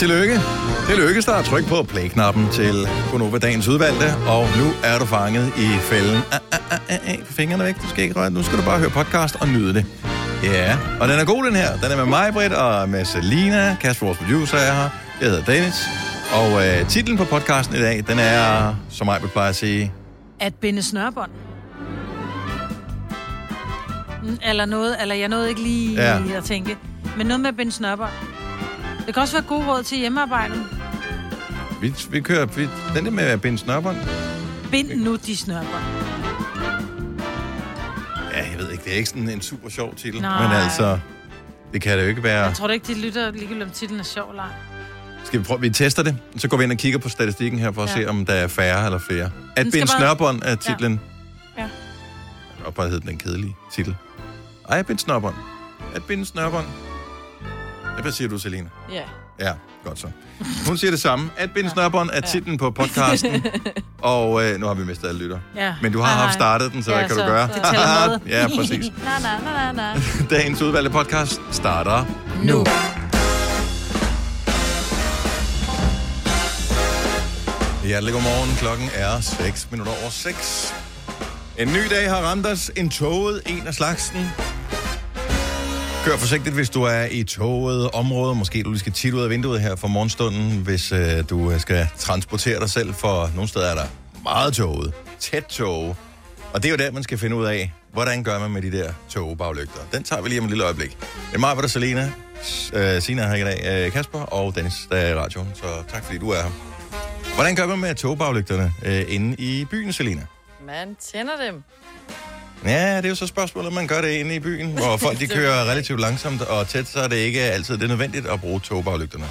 tillykke. Tillykke, start. Tryk på play-knappen til Gunova Dagens Udvalgte, og nu er du fanget i fælden. Ah, ah, ah, ah. Fingrene væk, du skal ikke røre. Nu skal du bare høre podcast og nyde det. Ja, og den er god, den her. Den er med mig, Britt, og med Selina. Kasper, vores producer, er her. Jeg hedder Dennis. Og øh, titlen på podcasten i dag, den er, som jeg vil pleje at sige, At binde snørbånd. Mm, Eller noget, eller jeg nåede ikke lige ja. at tænke. Men noget med at binde snørbånd. Det kan også være gode råd til hjemmearbejdet. vi, vi kører vi, den der med at binde snørbånd. Bind nu de snørbånd. Ja, jeg ved ikke, det er ikke sådan en super sjov titel, Nej. men altså, det kan det jo ikke være. Jeg tror da ikke, de lytter ligegyldigt om titlen er sjov eller ej. Skal vi prøve, vi tester det, så går vi ind og kigger på statistikken her for at Ja. se, om der er færre eller flere. At binde bare- snørbånd er titlen. Ja. Og bare hedder den kedelige titel. Ej, at binde snørbånd. At binde snørbånd. Hvad siger du, Selina? Ja. Ja, godt så. Hun siger det samme. At binde snørbånd er titlen på podcasten. og øh, nu har vi mistet alle lytter. Ja. Men du har haft startet den, så hvad Ja, kan du så gøre? det tæller med. ja, præcis. Na, na, na, na, na. Dagens udvalgte podcast starter Nu. Hjertelig godmorgen. Klokken er 6 minutter over 6. En ny dag har ramt os. En toget, en af slagsen. Kør forsigtigt, hvis du er i toget område. Måske du lige skal tit ud af vinduet her for morgenstunden, hvis øh, du øh, skal transportere dig selv. For nogle steder er der meget toget. Tæt tog. Og det er jo der, man skal finde ud af, hvordan gør man med de der togbaglygter. Den tager vi lige om et lille øjeblik. Det er mig, der Selena. Øh, Sina her i dag. Øh, Kasper og Dennis, der er i radioen. Så tak fordi du er her. Hvordan gør man med togbaglygterne øh, inde i byen, Selena? Man tænder dem. Ja, det er jo så spørgsmålet, om man gør det inde i byen, hvor folk de kører relativt langsomt og tæt, så er det ikke altid det er nødvendigt at bruge togebaglygterne.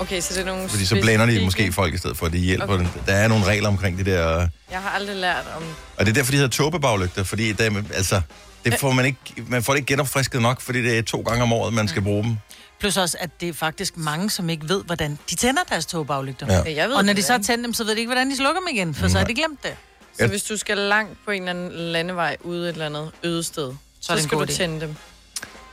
Okay, så det er nogle Fordi så blænder de specifikke- måske folk i stedet for, at de hjælper Okay. okay. dem. Der er nogle regler omkring det der, Jeg har aldrig lært om... og det er derfor, de hedder togebaglygter, fordi der, altså, det får man ikke, man får det ikke genopfrisket nok, fordi det er to gange om året, man skal bruge dem. Plus også, at det er faktisk mange, som ikke ved, hvordan de tænder deres togbagligter. Ja. Ja, jeg ved Og når det, de så tændt dem, så ved de ikke, hvordan de slukker dem igen, for så har de glemt det. Så hvis du skal langt på en eller anden landevej ude et eller andet øde sted, så, det en skal du tænde dem.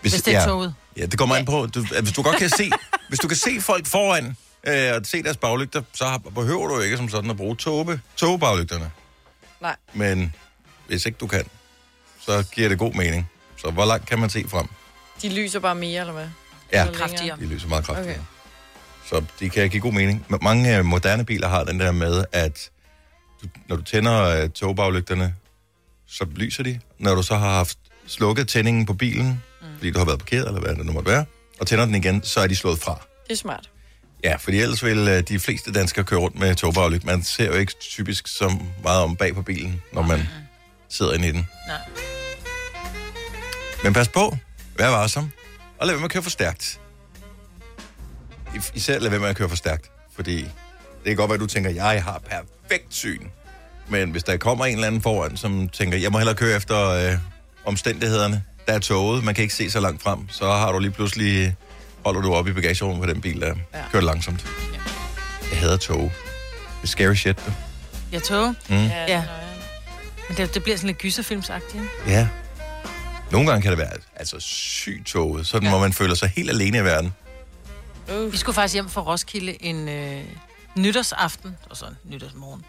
Hvis, Hvis det er ja, toget. Ja, det kommer an på. Du, at hvis du godt kan se, hvis du kan se folk foran, øh, og se deres baglygter, så har, behøver du ikke som sådan at bruge toge, togebaglygterne. Nej. Men hvis ikke du kan, så giver det god mening. Så hvor langt kan man se frem? De lyser bare mere, eller hvad? Ja, Eller? Kraftigere. de lyser meget kraftigt. Okay. Så de kan give god mening. Men Mange øh, moderne biler har den der med, at du, når du tænder øh, togebaglygterne, så lyser de. Når du så har haft slukket tændingen på bilen, mm. fordi du har været parkeret, eller hvad det nu måtte være, og tænder den igen, så er de slået fra. Det er smart. Ja, fordi ellers vil øh, de fleste danskere køre rundt med togbaglygter. Man ser jo ikke typisk så meget om bag på bilen, når man sidder inde i den. Nej. Men pas på, vær varsom, og lad være med at køre for stærkt. I- Især lad være med at køre for stærkt, fordi det kan godt være, at du tænker, jeg har perfekt syn. Men hvis der kommer en eller anden foran, som tænker, jeg må hellere køre efter øh, omstændighederne, der er toget, man kan ikke se så langt frem, så har du lige pludselig, holder du op i bagagerummet på den bil, der ja. Ja. kører langsomt. Jeg hader tog. Det er scary shit, du. Ja, tog. Mm. Ja, Ja. ja. Men det, det bliver sådan lidt gyserfilmsagtigt. Ja. Nogle gange kan det være altså sygt toget, sådan ja. hvor man føler sig helt alene i verden. Uh, Vi skulle faktisk hjem fra Roskilde en øh, nytårsaften, og så en nytårsmorgen.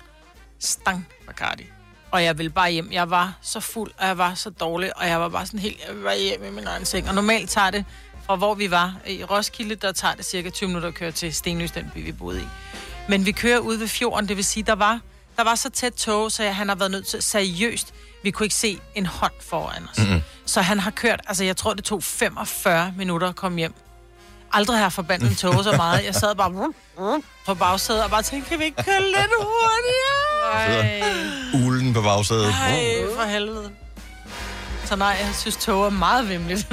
Stang Bacardi. Og jeg ville bare hjem. Jeg var så fuld, og jeg var så dårlig, og jeg var bare sådan helt, jeg var hjem i min egen seng. Og normalt tager det, fra hvor vi var i Roskilde, der tager det cirka 20 minutter at køre til Stenløs, den by, vi boede i. Men vi kører ud ved fjorden, det vil sige, der var, der var så tæt tog, så han har været nødt til seriøst. Vi kunne ikke se en hånd foran os. Mm-hmm. Så han har kørt, altså jeg tror, det tog 45 minutter at komme hjem. Aldrig har forbandet en tog så meget. Jeg sad bare på bagsædet og bare tænkte, kan vi ikke køre lidt hurtigere? ej. Ulen på bagsædet. Nej, for helvede. Så nej, jeg synes, tog er meget vimligt.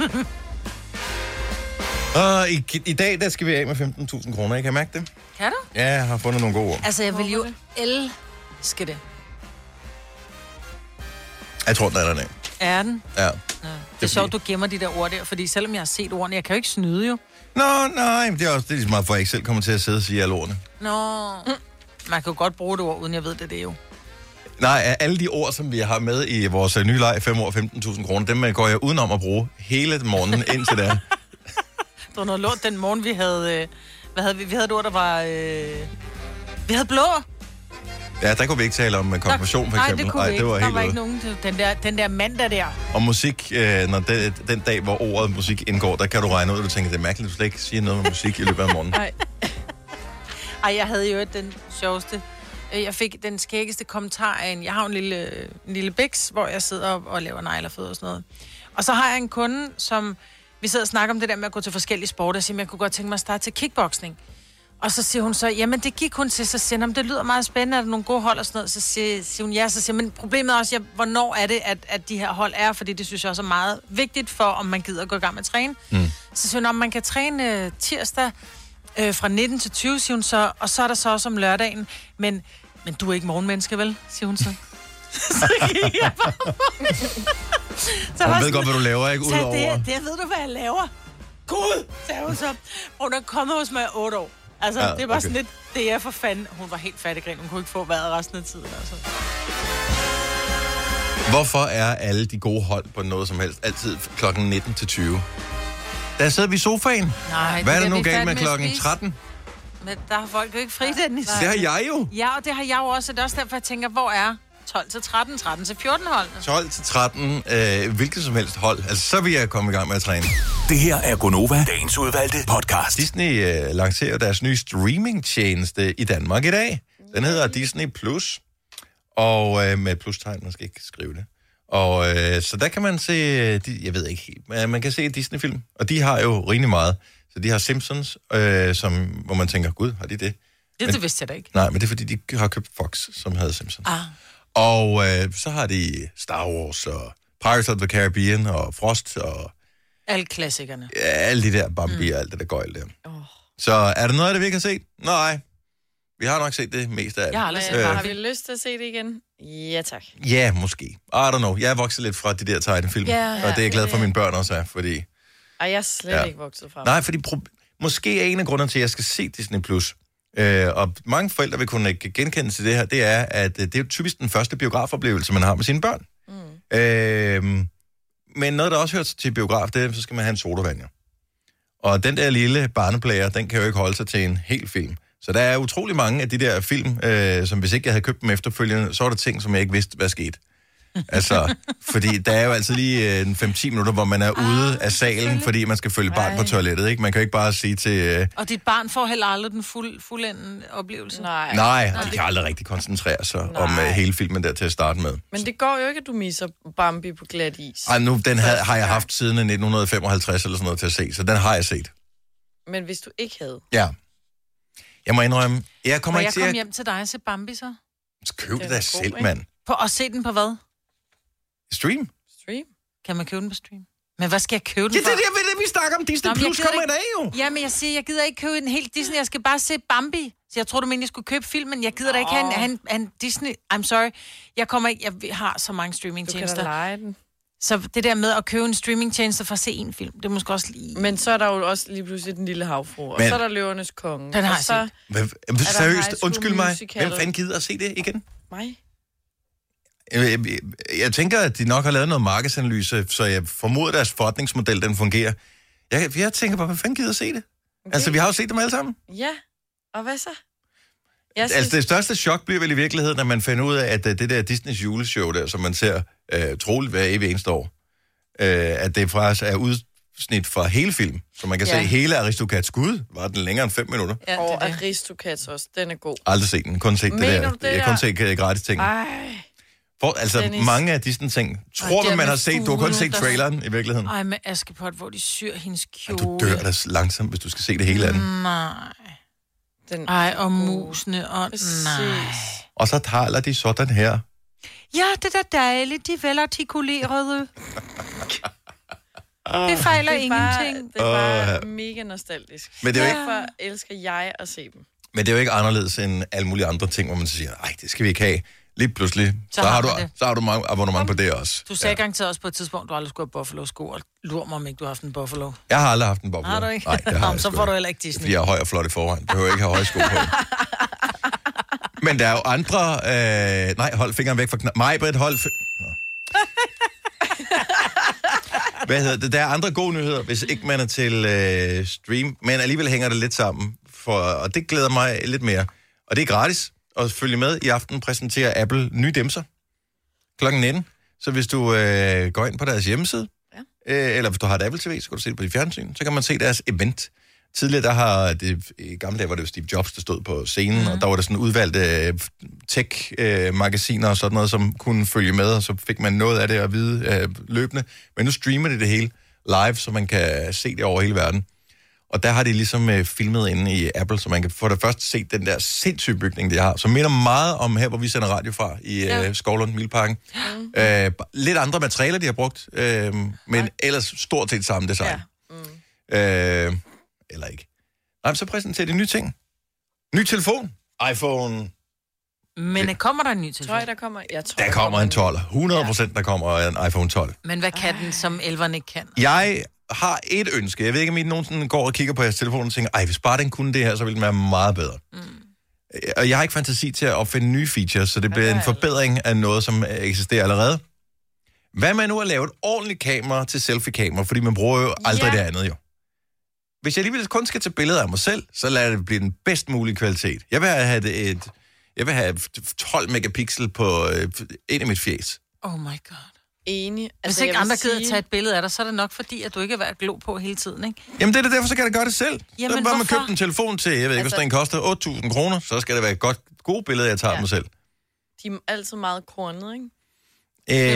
Og i, i dag, der skal vi af med 15.000 kroner. Jeg kan mærke det. kan du? Ja, jeg har fundet nogle gode ord. Altså, jeg vil jo elske det. Jeg tror, den er dernede. Er den? Ja. Ja. Det er Det sjovt, du gemmer de der ord der, fordi selvom jeg har set ordene, jeg kan jo ikke snyde jo. Nå, nej, men det er også det er lige så meget, for at jeg ikke selv kommer til at sidde og sige alle ordene. Nå. Man kan jo godt bruge det ord, uden jeg ved det, det er jo. Nej, af alle de ord, som vi har med i vores øh, nye leg, 5 år 15.000 kroner, dem øh, går jeg udenom at bruge hele morgenen indtil da. Det var noget lort den morgen, vi havde, øh, Hvad havde vi? Vi havde et ord, der var... Øh... Vi havde blå. Ja, der kunne vi ikke tale om øh, konfirmation, for Nej, eksempel. det kunne vi ikke. det var der var ikke nogen. til- Den der, den der mandag der. Og musik, øh, når den, den dag, hvor ordet musik indgår, der kan du regne ud, at du tænker, det er mærkeligt, at du slet ikke siger noget med musik i løbet af morgenen. Nej. Ej, jeg havde jo den sjoveste. øh, Jeg fik den skæggeste kommentar af en... Jeg har jo en lille, en lille biks, hvor jeg sidder og, og laver neglerfødder og sådan noget. Og så har jeg en kunde, som... Vi sidder og snakker om det der med at gå til forskellige sporter. Jeg siger, "Men jeg kunne godt tænke mig at starte til kickboxing. Og så siger hun så, jamen det gik hun til, så siger hun, det lyder meget spændende, er der nogle gode hold og sådan noget. Så siger, siger hun ja, så siger men problemet er også, ja, hvornår er det, at, at de her hold er, fordi det synes jeg også er meget vigtigt for, om man gider at gå i gang med at træne. Mm. Så siger hun, om man kan træne øh, tirsdag øh, fra 19 til 20, siger hun så, og så er der så også om lørdagen, men, men du er ikke morgenmenneske, vel, siger hun så. så gik jeg bare så Hun ved sådan- godt, hvad du laver, ikke? så Udover... det, det ved du, hvad jeg laver. Gud, sagde hun så. Hun er kommet hos mig i otte år. Altså, Ja, det var okay. sådan lidt, det er for fanden. Hun var helt fattig, hun kunne ikke få vejret resten af tiden. Altså. Hvorfor er alle de gode hold på noget som helst altid klokken 19 til 20? Der sidder vi i sofaen. Nej, Hvad er der vi nu galt med klokken spise. 13? Men der har folk jo ikke fri, Dennis. Det har jeg jo. Ja, og det har jeg jo også. og Det er også derfor, jeg tænker, hvor er 12 til 13, 13 til 14 hold? 12 til 13, øh, hvilket som helst hold. Altså, så vil jeg komme i gang med at træne. Det her er Gonova, dagens udvalgte podcast. Disney øh, lancerer deres nye streamingtjeneste i Danmark i dag. Den hedder Disney Plus. Og øh, med plustegn, man skal ikke skrive det. Og øh, så der kan man se, øh, de, jeg ved ikke helt, men man kan se Disney-film. Og de har jo rimelig meget. Så de har Simpsons, øh, som, hvor man tænker, gud, har de det? Det, det vidste jeg da ikke. Nej, men det er fordi, de har købt Fox, som havde Simpsons. Ah. Og øh, så har de Star Wars og Pirates of the Caribbean og Frost og Alle klassikerne. ja, alle de der Bambi mm. og alt det der gøjl der. Oh. Så er der noget af det, vi ikke har set? Nej. Vi har nok set det meste af det. Jeg har aldrig set Men, Øh. har vi lyst til at se det igen? Ja, tak. Ja, måske. I don't know. Jeg er vokset lidt fra de der tegnefilm. Ja, og det er jeg glad for, at mine børn også er, fordi... Ej, jeg er slet Ja. ja. ikke vokset fra. Nej, fordi pro- måske er en af grundene til, at jeg skal se Disney+. Plus. Øh, og mange forældre vil kunne genkende til det her, det er, at øh, det er jo typisk den første biografoplevelse, man har med sine børn. Mm. Øh, men noget, der også hører til biograf, det er, så skal man have en sodavand, jo. Og den der lille barneplayer, den kan jo ikke holde sig til en hel film. Så der er utrolig mange af de der film, øh, som hvis ikke jeg havde købt dem efterfølgende, så var der ting, som jeg ikke vidste, hvad skete. Altså, fordi der er jo altid lige øh, en 5-10 minutter, hvor man er ude af salen, fordi man skal følge barn på toilettet, ikke? Man kan jo ikke bare sige til... Øh, Og dit barn får heller aldrig den fuld, fuldenden oplevelse. Nej. nej, og de kan aldrig rigtig koncentrere sig Nej. om øh, hele filmen der til at starte med. Men det går jo ikke, at du misser Bambi på glat is. Ej, nu, den havde, har jeg haft siden 1955 eller sådan noget til at se, så den har jeg set. Men hvis du ikke havde... Ja. Jeg må indrømme, jeg Må kommer jeg ikke til komme at... hjem til dig og se Bambi så? Køb det Den da er god, selv, ikke? mand. På, og se den på hvad? Stream? Stream? Kan man købe den på stream? Men hvad skal jeg købe den Ja, det for? er det, det, vi snakker om. Disney Nå, Plus kommer i ikke- dag jo. Ja, men jeg siger, jeg gider ikke købe en helt Disney. Jeg skal bare se Bambi. Så jeg tror, du mener, jeg skulle købe filmen. Jeg gider da ikke have en, have en, have en Disney. I'm sorry. Jeg kommer ikke... Jeg har så mange Du kan da streamingtjenester. lege den. Så det der med at købe en streamingtjeneste for at se en film, det er måske også lige... Men så er der jo også lige pludselig den lille havfru. Og Men- så er der løvernes konge. Den har jeg Hvad, High seriøst, undskyld mig. Musical. Hvem fanden gider at se det igen? mig. Jeg, jeg, jeg, jeg tænker, at de nok har lavet noget markedsanalyse, så jeg formoder, at deres forretningsmodel, den fungerer. Jeg, jeg tænker bare, hvad fanden gider at se det? Okay. Altså, vi har jo set dem alle sammen. Ja, og hvad så? Jeg Altså, synes, det største chok bliver vel i virkeligheden, at man finder ud af, at øh, det der Disneys juleshow der, som man ser øh, troligt hver evig eneste år, øh, at det faktisk er udsnit fra hele film. Så man kan ja. Se hele Aristocats Gud. Var den længere end fem minutter? Ja, og det er det. Aristocats også, den er god. Aldrig set den. Kun set det Mener der. du det jeg har der? kun set øh, gratis ting. Ej, For, altså, Dennis. mange af disse ting, tror man, man har set. Du har kun set der- traileren i virkeligheden. Ej, med Askepot, hvor de syr hendes Ej, kjole. du dør da langsomt, hvis du skal se det hele af den. Nej. den Ej, og musene, og Præcis. nej. Og så taler de sådan her. Ja, det er da dejligt, de er velartikulerede. Det fejler Det bare, ingenting. det er bare Åh. mega nostalgisk. Men det er jo ikke- Derfor elsker jeg at se dem. Men det er jo ikke anderledes end alle mulige andre ting, hvor man siger, nej, det skal vi ikke have. Lige pludselig, så, Så har, du, det. så har du mange abonnement på det også. Du sagde ja. garanteret også på et tidspunkt, du aldrig skulle have Buffalo-sko, og lur mig, om ikke du har haft en Buffalo. Jeg har aldrig haft en boble. Har du ikke? Nej, det har Nå, så får du heller ikke Disney. Fordi jeg er høj og flot i forvejen. Behøver ikke have høje sko på. Men der er jo andre... Øh, nej, hold fingeren væk fra knap. Mig, Britt, hold... Nå. Hvad hedder det? Der er andre gode nyheder, hvis ikke man er til øh, stream, men alligevel hænger det lidt sammen. for, og det glæder mig lidt mere. Og det er gratis at følge med. I aften præsenterer Apple nye dimser klokken 19. Så hvis du øh, går ind på deres hjemmeside, ja. øh, eller hvis du har et Apple TV, så kan du se det på dit fjernsyn, så kan man se deres event. Tidligere, der har det, i gamle dage var det jo Steve Jobs, der stod på scenen, mm. og der var der sådan udvalgte øh, tech-magasiner og sådan noget, som kunne følge med, og så fik man noget af det at vide øh, løbende. Men nu streamer det det hele live, så man kan se det over hele verden. Og der har de ligesom øh, filmet inde i Apple, så man kan for det første se den der sindssyge bygning, de har, som minder meget om her, hvor vi sender radio fra, i ja. øh, Skovlund, Milparken. Mm. Øh, lidt andre materialer, de har brugt, øh, men ellers stort set samme design. Ja. Mm. Øh, eller ikke. Nej, så præsenterer de nye ting. Ny telefon. iPhone. Men kommer der en ny Tror telefon? jeg, der kommer... Jeg tror, Der kommer en 12. 100 procent, der kommer en iPhone 12. Men hvad kan den, som elveren ikke kan? Jeg har et ønske. Jeg ved ikke, om I nogensinde går og kigger på jeres telefon og tænker, ej, hvis bare den kunne det her, så ville den være meget bedre. Mm. Og jeg har ikke fantasi til at opfinde nye features, så det bliver en forbedring af noget, som eksisterer allerede. Hvad med nu at lave et ordentligt kamera til selfie-kamera, fordi man bruger jo aldrig Ja. det andet jo. Hvis jeg alligevel kun skal tage billeder af mig selv, så lad det blive den bedst mulige kvalitet. Jeg vil have et, et jeg vil have 12 megapixel på øh, ind i mit fjes. Oh my god. Enig. Hvis Altså, ikke jeg vil andre gider sige- tage et billede af dig, så er det nok fordi, at du ikke er værd at glo på hele tiden, ikke? Jamen det er da derfor, så kan jeg da gøre det selv. Jamen, så bare man købt en telefon til, jeg ved ikke, altså... hvis Altså- den koster 8.000 kroner, så skal det være et godt, gode billede, jeg tager ja. mig selv. De er altid meget kornede, ikke?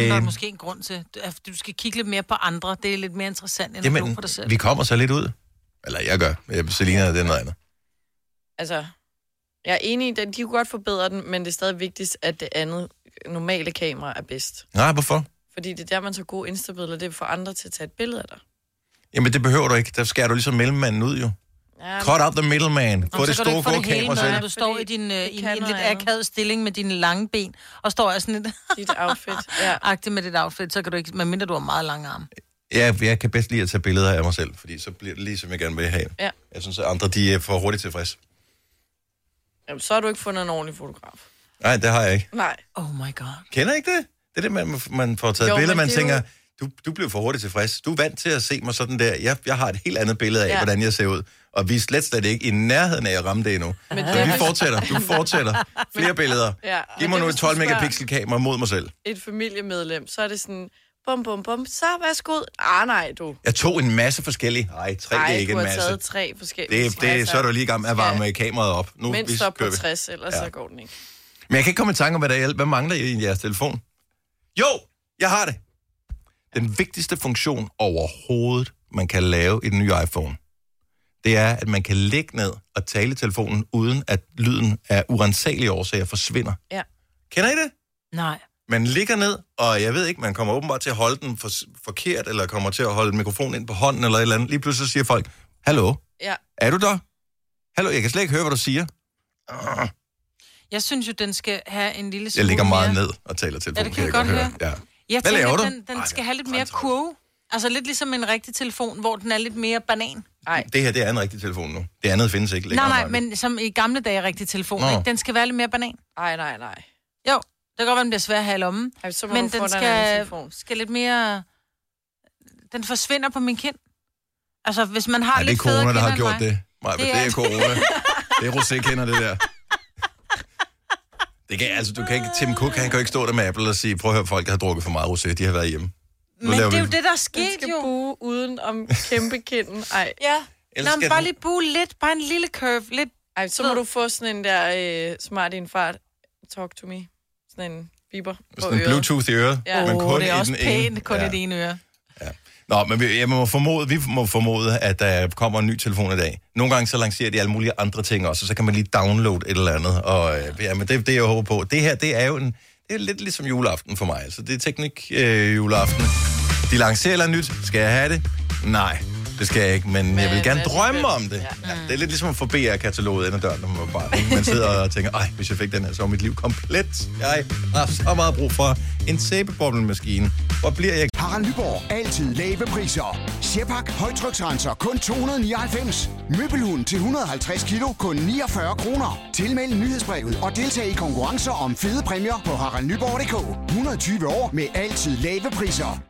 Øh... Der er måske en grund til, at du skal kigge lidt mere på andre. Det er lidt mere interessant, end at jamen, på dig selv. vi kommer så lidt ud. Eller jeg gør. Selina, det er noget andet. Altså, jeg er enig i, at de kunne godt forbedre den, men det er stadig vigtigst, at det andet normale kamera er bedst. Nej, hvorfor? Fordi det er der, man tager gode instabilleder, det er for andre til at tage et billede af dig. Jamen, det behøver du ikke. Der skærer du ligesom mellemmanden ud, jo. Ja, Cut out the middleman. Få det så kan du store, få kamera selv. når du står i, din, øh, i en lidt akavet stilling med dine lange ben, og står altså sådan lidt dit outfit. Ja. agtigt med dit outfit, så kan du ikke, medmindre du har meget lange arme. Ja, jeg kan bedst lide at tage billeder af mig selv, fordi så bliver det lige, som jeg gerne vil have. Ja. Jeg synes, at andre de er for hurtigt tilfreds. Jamen, så har du ikke fundet en ordentlig fotograf. Nej, det har jeg ikke. Nej. Oh my god. Kender ikke det? Det er det, man, man får taget Jo, billeder, men man er tænker, jo- du, du bliver for hurtigt tilfreds. Du er vant til at se mig sådan der. Jeg, jeg har et helt andet billede af, ja. Ja. hvordan jeg ser ud. Og vi er slet, slet ikke i nærheden af at ramme det endnu. Men det vi er- fortsætter. Du fortsætter. Flere billeder. Ja. Giv Men mig nu et du 12 spørger megapixel kamera mod mig selv. Et familiemedlem, så er det sådan, bum, bum, bum, så værsgo. Ah, nej, du. Jeg tog en masse forskellige. Nej, tre Ej, er ikke du en har masse. taget tre forskellige. Det, det, så er du lige i gang med at varme kameraet op. Nu Mindst vi op på kører vi. 60, ellers Ja. så går den ikke. Men jeg kan ikke komme i tanke om, hvad der er. Hvad mangler I i jeres telefon? Jo, jeg har det. Den vigtigste funktion overhovedet, man kan lave i den nye iPhone, det er, at man kan lægge ned og tale i telefonen, uden at lyden af urensagelige årsager forsvinder. Ja. Kender I det? Nej. Man ligger ned, og jeg ved ikke, man kommer åbenbart til at holde den for, forkert, eller kommer til at holde mikrofonen ind på hånden, eller et eller andet. Lige pludselig siger folk, hallo, Ja. er du der? Hallo, jeg kan slet ikke høre, hvad du siger. Ah, Jeg synes jo, den skal have en lille smule Jeg ligger meget mere... ned og taler telefonen. Ja, det kan jeg godt høre. Ja. Jeg Hvad tænker, laver du? den, den Ej, skal det er have lidt mere kurve. Altså lidt ligesom en rigtig telefon, hvor den er lidt mere banan. Nej, Det her, det er en rigtig telefon nu. Det andet findes ikke Nej, længere. nej, Maja. men som i gamle dage rigtig telefon, Nå. ikke? Den skal være lidt mere banan. nej, nej, nej. Jo, det kan godt være, den bliver svær at have i lommen. Ej, så må Men du få den skal, telefon. skal lidt mere... Den forsvinder på min kind. Altså, hvis man har Nej, det er lidt federe corona, der har kinder gjort mig. det. Maja, det, Det det er- er corona. Det er rosé-kender, det der. Det kan, altså, du kan ikke, Tim Cook, han kan jo ikke stå der med Apple og sige, prøv at høre, folk har drukket for meget rosé, de har været hjemme. Nu Men det er vi- jo det, der er Den sket skal jo. buge uden om kæmpe kinden. Ej. Ja. Ellers Nå, men bare den- lige bue lidt. Bare en lille curve. Lidt. Ej, så må du få sådan en der øh, smart i en fart. Talk to me. Sådan en biber på Sådan en øret. Bluetooth i øret, Ja. men Åh, kun det er i også den ene. pænt, kun Ja. i det ene øre. Nå, men vi, jeg må formode, vi må formode, at der kommer en ny telefon i dag. Nogle gange så lancerer de alle mulige andre ting også, og så kan man lige downloade et eller andet. Og øh, ja, men det er det, jeg håber på. Det her, det er jo en, det er lidt ligesom juleaften for mig. Så det er teknik øh, juleaften. De lancerer eller nyt. Skal jeg have det? Nej, det skal jeg ikke, men, men jeg vil gerne drømme om det. Ja. Ja, det er lidt ligesom at få BR-kataloget ind ad døren, når man var barn. ikke? Man sidder og tænker, ej, hvis jeg fik den her, så var mit liv komplet. Jeg har så meget brug for en sæbeboblemaskine. Hvor bliver jeg Harald Nyborg. Altid lave priser. Sjehpak. Højtryksrenser. Kun 299. Møbelhund til 150 kilo. Kun 49 kroner. Tilmeld nyhedsbrevet og deltag i konkurrencer om fede præmier på haraldnyborg.dk. 120 år med altid lave priser.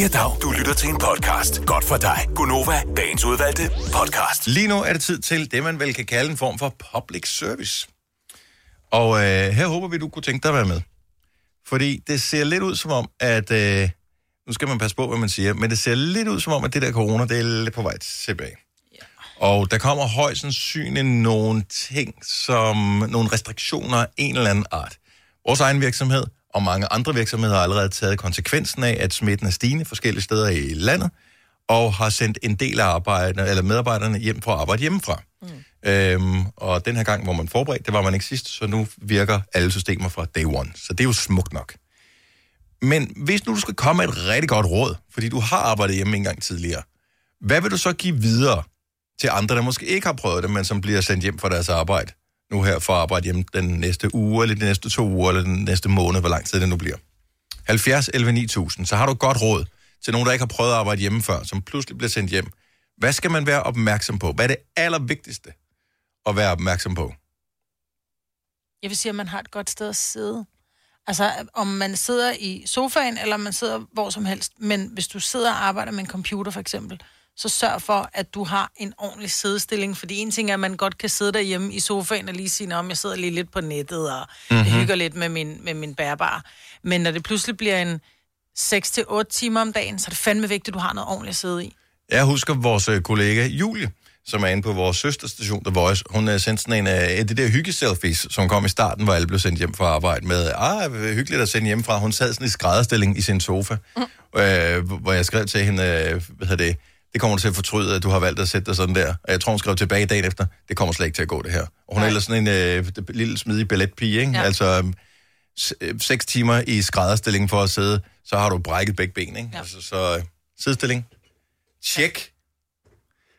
Ja, dag. Du lytter til en podcast. Godt for dig. Gunova, dagens udvalgte podcast. Lige nu er det tid til det, man vel kan kalde en form for public service. Og øh, her håber vi, du kunne tænke dig at være med. Fordi det ser lidt ud som om, at... Øh, nu skal man passe på, hvad man siger, men det ser lidt ud som om, at det der corona, det er lidt på vej tilbage. Og der kommer højst sandsynligt nogle ting, som nogle restriktioner af en eller anden art. Vores egen virksomhed og mange andre virksomheder har allerede taget konsekvensen af, at smitten er stigende forskellige steder i landet, og har sendt en del af arbejderne, eller medarbejderne hjem for at arbejde hjemmefra. Mm. Øhm, og den her gang, hvor man forberedt, det var man ikke sidst, så nu virker alle systemer fra day one. Så det er jo smukt nok. Men hvis nu du skal komme med et rigtig godt råd, fordi du har arbejdet hjemme en gang tidligere, hvad vil du så give videre til andre, der måske ikke har prøvet det, men som bliver sendt hjem fra deres arbejde? Nu her for at arbejde hjemme den næste uge, eller de næste to uger, eller den næste måned, hvor lang tid det nu bliver. 70 11 9000, så har du godt råd til nogen, der ikke har prøvet at arbejde hjemme før, som pludselig bliver sendt hjem. Hvad skal man være opmærksom på? Hvad er det allervigtigste at være opmærksom på? Jeg vil sige, at man har et godt sted at sidde. Altså, om man sidder i sofaen, eller man sidder hvor som helst. Men hvis du sidder og arbejder med en computer, for eksempel, så sørg for, at du har en ordentlig sidestilling. Fordi en ting er, at man godt kan sidde derhjemme i sofaen og lige sige, om jeg sidder lige lidt på nettet, og mm-hmm. hygger lidt med min, med min bærbar. Men når det pludselig bliver en 6-8 timer om dagen, så er det fandme vigtigt, at du har noget ordentligt at sidde i. Jeg husker vores øh, kollega Julie, som er inde på vores søsterstation, The Voice. Hun har sendt sådan en af det der hyggeselfies, som kom i starten, hvor alle blev sendt hjem fra arbejde med, ah, hyggeligt at sende hjemmefra. Hun sad sådan i skrædderstilling i sin sofa, mm. øh, hvor jeg skrev til hende, øh, hvad hedder det, det kommer du til at fortryde, at du har valgt at sætte dig sådan der. Og jeg tror, hun skrev tilbage dagen efter, det kommer slet ikke til at gå det her. Og hun er ellers sådan en øh, lille smidig balletpige, ikke? Ja. Altså, øh, seks timer i skrædderstilling for at sidde, så har du brækket begge ben, ikke? Ja. Altså, så øh, sidestilling. Tjek.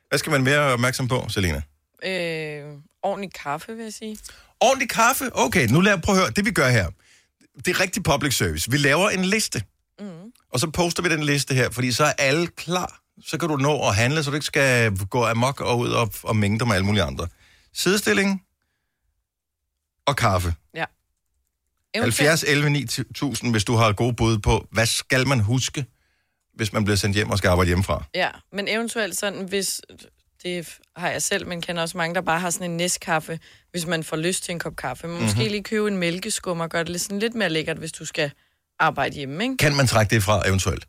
Hvad skal man være opmærksom på, Selina? Øh, ordentlig kaffe, vil jeg sige. Ordentlig kaffe? Okay, nu lad prøve at høre. Det vi gør her, det er rigtig public service. Vi laver en liste. Mm. Og så poster vi den liste her, fordi så er alle klar. Så kan du nå at handle, så du ikke skal gå amok og ud og, og mængde dig med alle mulige andre. Sidestilling og kaffe. Ja. 70 11 9000, hvis du har gode bud på, hvad skal man huske, hvis man bliver sendt hjem og skal arbejde hjemmefra? Ja, men eventuelt sådan, hvis... Det har jeg selv, men kender også mange, der bare har sådan en næstkaffe, hvis man får lyst til en kop kaffe. Men måske Mhm. lige købe en mælkeskum og gøre det lidt, sådan lidt mere lækkert, hvis du skal arbejde hjemme, ikke? Kan man trække det fra eventuelt?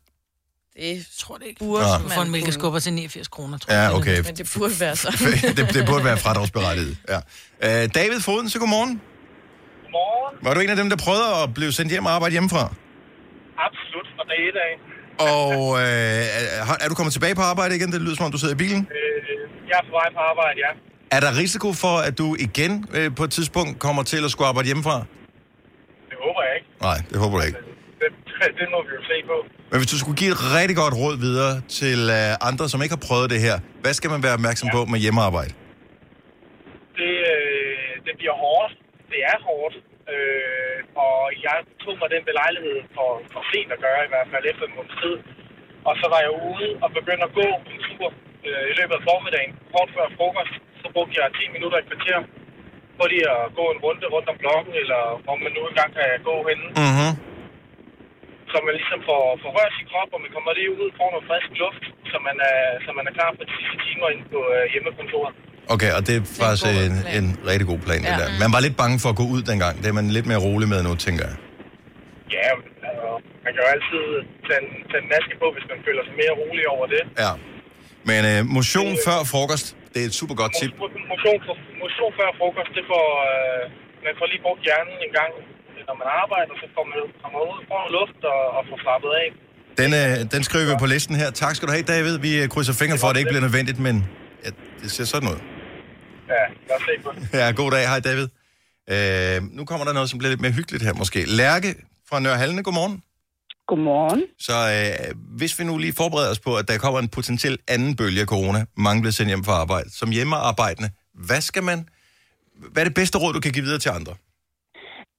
Det tror det ikke. burde. Du man får en mælkeskubber til 89 kroner, tror Ja, jeg. okay. Men det burde være så. det, det burde være fradragsberettiget, ja. Øh, David Foden, så godmorgen. Godmorgen. Var du en af dem, der prøvede at blive sendt hjem og arbejde hjemmefra? Absolut fra dag et af. Og øh, er, er du kommet tilbage på arbejde igen? Det lyder som om, du sidder i bilen. Øh, jeg er på vej på arbejde, ja. Er der risiko for, at du igen øh, på et tidspunkt kommer til at skulle arbejde hjemmefra? Det håber jeg ikke. Nej, det håber jeg ikke. Det, må vi jo se på. Men hvis du skulle give et rigtig godt råd videre til øh, andre, som ikke har prøvet det her, hvad skal man være opmærksom på med hjemmearbejde? Det, øh, det bliver hårdt. Det er hårdt. Øh, og jeg tog mig den belejlighed for, for sent at gøre, i hvert fald efter en måneds tid. Og så var jeg ude og begyndte at gå en tur øh, i løbet af formiddagen, kort før frokost. Så brugte jeg 10 minutter i kvarter på lige at gå en runde rundt om blokken, eller hvor man nu engang kan gå henne. Mm-hmm. Så man ligesom får, får rørt sin krop, og man kommer lige ud, får noget frisk luft, så man er, så man er klar på de sidste timer inde på øh, hjemmekontoret. Okay, og det er faktisk en, en rigtig god plan, ja. det der. Man var lidt bange for at gå ud dengang. Det er man lidt mere rolig med nu, tænker jeg. Ja, altså, man kan jo altid tage en, tage en maske på, hvis man føler sig mere rolig over det. Ja. Men øh, motion før frokost, det er et super godt tip. Motion, motion, motion før frokost, det får, øh, man får lige brugt hjernen en gang, når man arbejder, så får man kommer ud, får luft og, og får slappet af. Den, øh, den skriver vi på listen her. Tak skal du have, David. Vi øh, krydser fingre for, at det ikke bliver nødvendigt, men ja, det ser sådan ud. Ja, lad os se på det. Ja, god dag. Hej, David. Øh, nu kommer der noget, som bliver lidt mere hyggeligt her måske. Lærke fra Nørre Halne, godmorgen. Godmorgen. Så øh, hvis vi nu lige forbereder os på, at der kommer en potentiel anden bølge af corona, mange bliver sendt hjem fra arbejde, som hjemmearbejdende, hvad skal man, hvad er det bedste råd, du kan give videre til andre?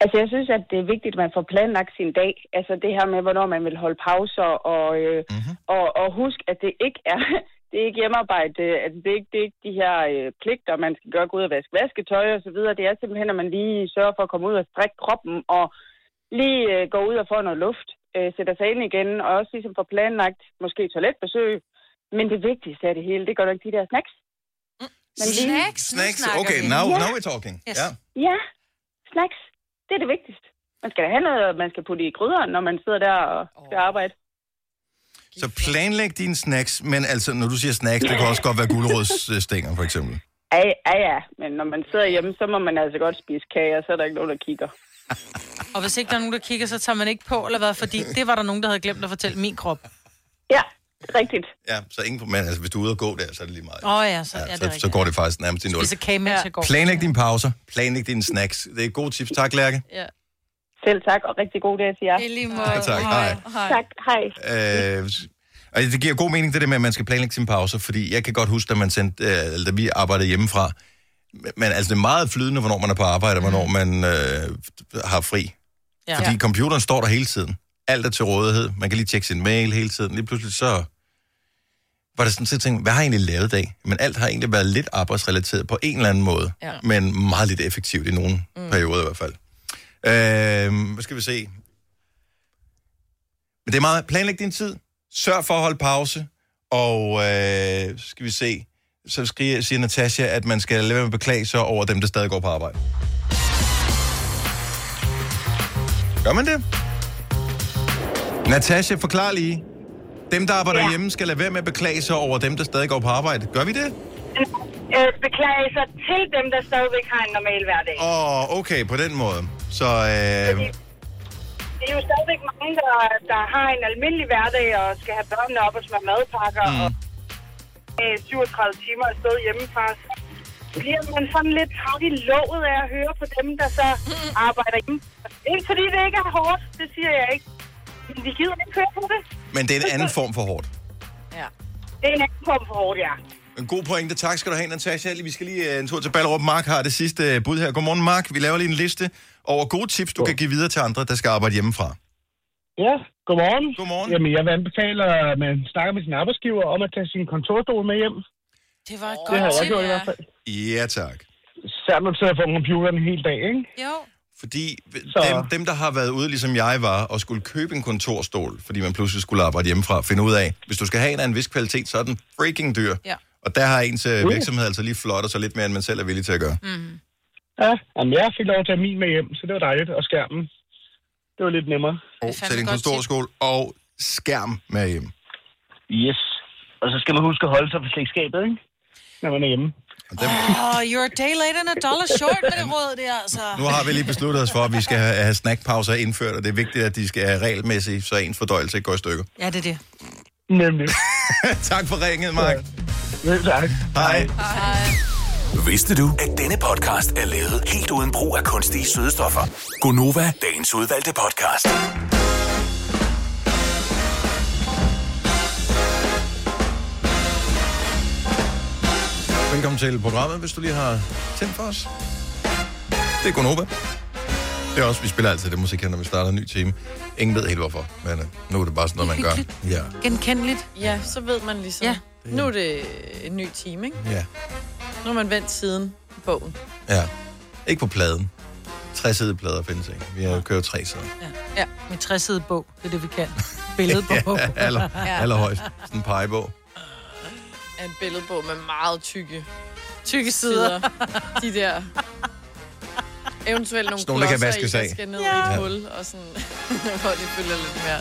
Altså, jeg synes, at det er vigtigt, at man får planlagt sin dag. Altså, det her med, hvornår man vil holde pauser, og, øh, mm-hmm. og, og husk, at det ikke er, det er ikke hjemmearbejde, altså, det er ikke, det er ikke de her øh, pligter, man skal gøre, gå ud og vaske vasketøj og så videre. Det er simpelthen, at man lige sørger for at komme ud og strække kroppen, og lige øh, gå ud og få noget luft, øh, sætter sig ind igen, og også ligesom få planlagt, måske toiletbesøg. Men det vigtigste af det hele, det går nok de der snacks. Men lige- Snacks? Snacks? Okay, now, Ja. now we're talking. Yes. Ja. Ja, snacks. Det er det vigtigste. Man skal da have noget, man skal putte i gryderen, når man sidder der og skal arbejde. Så planlæg dine snacks, men altså, når du siger snacks, det kan også godt være gulerodsstænger, for eksempel. Ja, ja, ja, men når man sidder hjemme, så må man altså godt spise kage, og så er der ikke nogen, der kigger. Og hvis ikke der er nogen, der kigger, så tager man ikke på, eller hvad? Fordi det var der nogen, der havde glemt at fortælle min krop. Ja, rigtigt. Ja, så ingen, men altså, hvis du er ude og gå der, så er det lige meget. Åh oh, ja, så, ja, det er så, rigtigt. så går det faktisk nærmest i nul. Spiser kage, mens går. Planlæg dine pauser, planlæg dine snacks. Det er gode tips. Tak, Lærke. Ja. Selv tak, og rigtig god dag til jer. I lige Ja, tak. Hej. Tak, hej. Øh, og det giver god mening, det der med, at man skal planlægge sine pauser, fordi jeg kan godt huske, da, man sendte, øh, eller da vi arbejdede hjemmefra, men altså det er meget flydende, hvornår man er på arbejde, og hvornår man øh, har fri. Ja. Fordi Ja. computeren står der hele tiden. Alt er til rådighed. Man kan lige tjekke sin mail hele tiden. Lige pludselig så var det sådan at tænke, hvad har jeg egentlig lavet i dag? Men alt har egentlig været lidt arbejdsrelateret på en eller anden måde. Ja. Men meget lidt effektivt i nogle mm. perioder i hvert fald. Øh, hvad skal vi se? Men det er meget, planlæg din tid. Sørg for at holde pause. Og øh, skal vi se, så skriger, siger Natasha, at man skal lade være med at beklage sig over dem, der stadig går på arbejde. Gør man det? Natasha, forklar lige. Dem, der arbejder ja. hjemme, skal lade være med at beklage sig over dem, der stadig går på arbejde. Gør vi det? Øh, beklager sig til dem, der stadigvæk har en normal hverdag. Åh, oh, okay, på den måde. Så, øh, Det er jo stadigvæk mange, der, der har en almindelig hverdag og skal have børnene op og smøre madpakker mm. og øh, 37 timer afsted hjemmefra. Så bliver man sådan lidt træt i låget af at høre på dem, der så arbejder hjemme. Ikke fordi det ikke er hårdt, det siger jeg ikke. Men vi gider ikke høre på det. men det er en anden form for hårdt. Det er en anden form for hårdt, ja. En god pointe. Tak skal du have, Natasha. Vi skal lige øh, en tur til Ballerup. Mark har det sidste øh, bud her. Godmorgen, Mark. Vi laver lige en liste over gode tips, du kan give videre til andre, der skal arbejde hjemmefra. Ja, godmorgen. Godmorgen. Jamen, jeg vil anbefale, at man snakker med sin arbejdsgiver om at tage sin kontorstol med hjem. Det var et Det godt har jeg tip, gjort i ja. hvert fald. Ja, tak. Særligt når du sidder foran computeren en hel dag, ikke? Jo. Fordi dem, dem, der har været ude, ligesom jeg var, og skulle købe en kontorstol, fordi man pludselig skulle arbejde hjemmefra, finde ud af, hvis du skal have en af en vis kvalitet, så er den freaking dyr. Ja. Og der har ens øh, Uh. virksomhed altså lige flottet sig lidt mere, end man selv er villig til at gøre. Mm. Ja, jamen, jeg fik lov at tage min med hjem, så det var dejligt. Og skærmen, det var lidt nemmere. Og til din kontorskole og skærm med hjem. Yes. Og så skal man huske at holde sig for slægtskabet, ikke? Når man er hjemme. Oh, you're a day late and a dollar short med det råd der, altså. Nu har vi lige besluttet os for, at vi skal have, have snackpauser indført, og det er vigtigt, at de skal have regelmæssigt, så ens fordøjelse ikke går i stykker. Ja, det er det. Nemlig. tak for ringet, Mark. Ja, tak. Hej. Vidste du, at denne podcast er lavet helt uden brug af kunstige sødestoffer? Gonova, dagens udvalgte podcast. Velkommen til programmet, hvis du lige har tændt for os. Det er Gonova. Det er også, vi spiller altid det musik her, når vi starter en ny time. Ingen ved helt hvorfor, men øh, nu er det bare sådan noget, man gør. Ja, Genkendeligt. Ja, så ved man ligesom. Ja. Nu er det en ny time, ikke? ja, Nu har man vendt siden i bogen. ja. Ikke på pladen. Tre plader findes ikke. Vi har kørt tre sider. Ja, med 60 bog, det er det, vi kan. Billedbog. Ja, aller, allerhøjst. Sådan en pegebog. Er en billedbog med meget tykke, tykke sider. De der... Eventuelt nogle Sådan der kan klodser i, vaskes der af. skal ned Ja. i et hul, og sådan, hvor de følger lidt mere.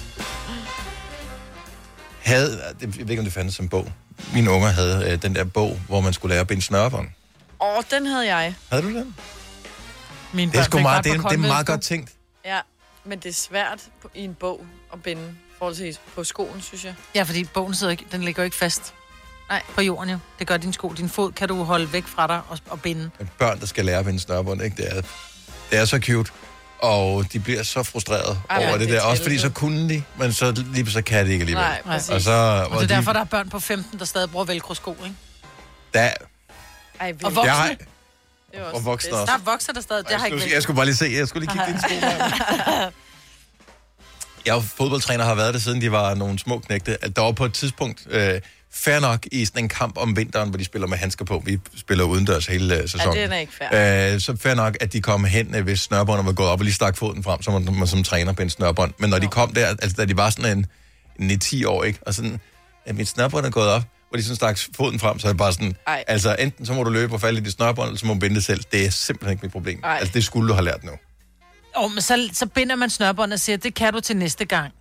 Havde, jeg ved ikke, om det fandtes som bog. Mine unger havde øh, den der bog, hvor man skulle lære at binde snørebånd. Åh, den havde jeg. Havde du den? Min Det er sgu meget, det er, det er meget godt tænkt. Ja, men det er svært på, i en bog at binde forholdsvis på skoen, synes jeg. Ja, fordi bogen sidder ikke, den ligger jo ikke fast Nej. på jorden jo. Det gør din sko. Din fod kan du holde væk fra dig og, og binde. Børn, der skal lære at vinde snørbånd, ikke? Det er, det er så cute. Og de bliver så frustrerede Ej, over ja, det, det der. er Også fordi så kunne de, men så lige så kan de ikke alligevel. Nej, præcis. og så, Og hvor det er de, derfor, der er børn på 15, der stadig bruger velcro-sko, ikke? der, Ej, Og voksne. Jeg har- Det og voksne også. Der er voksne, der stadig... Det har jeg, ikke skulle, jeg skulle bare lige se, jeg skulle lige kigge dine sko. Jeg er fodboldtræner og har været det, siden de var nogle små knægte. At der var på et tidspunkt, øh, fair nok, i sådan en kamp om vinteren, hvor de spiller med handsker på. Vi spiller udendørs hele øh, sæsonen. Ja, den er ikke fair. Øh, så fair nok, at de kom hen, øh, hvis snørbåndet var gået op og lige stak foden frem, så man, man som træner på en snørbånd. Men når de kom der, altså da de var sådan en, en 10 år, ikke? Og sådan, at mit snørbånd er gået op, hvor de sådan stak foden frem, så er det bare sådan, Ej. altså enten så må du løbe og falde i dit snørbånd, eller så må du binde det selv. Det er simpelthen ikke mit problem. Ej. Altså det skulle du have lært nu. Oh, men så, så binder man snørbånd og siger, det kan du til næste gang.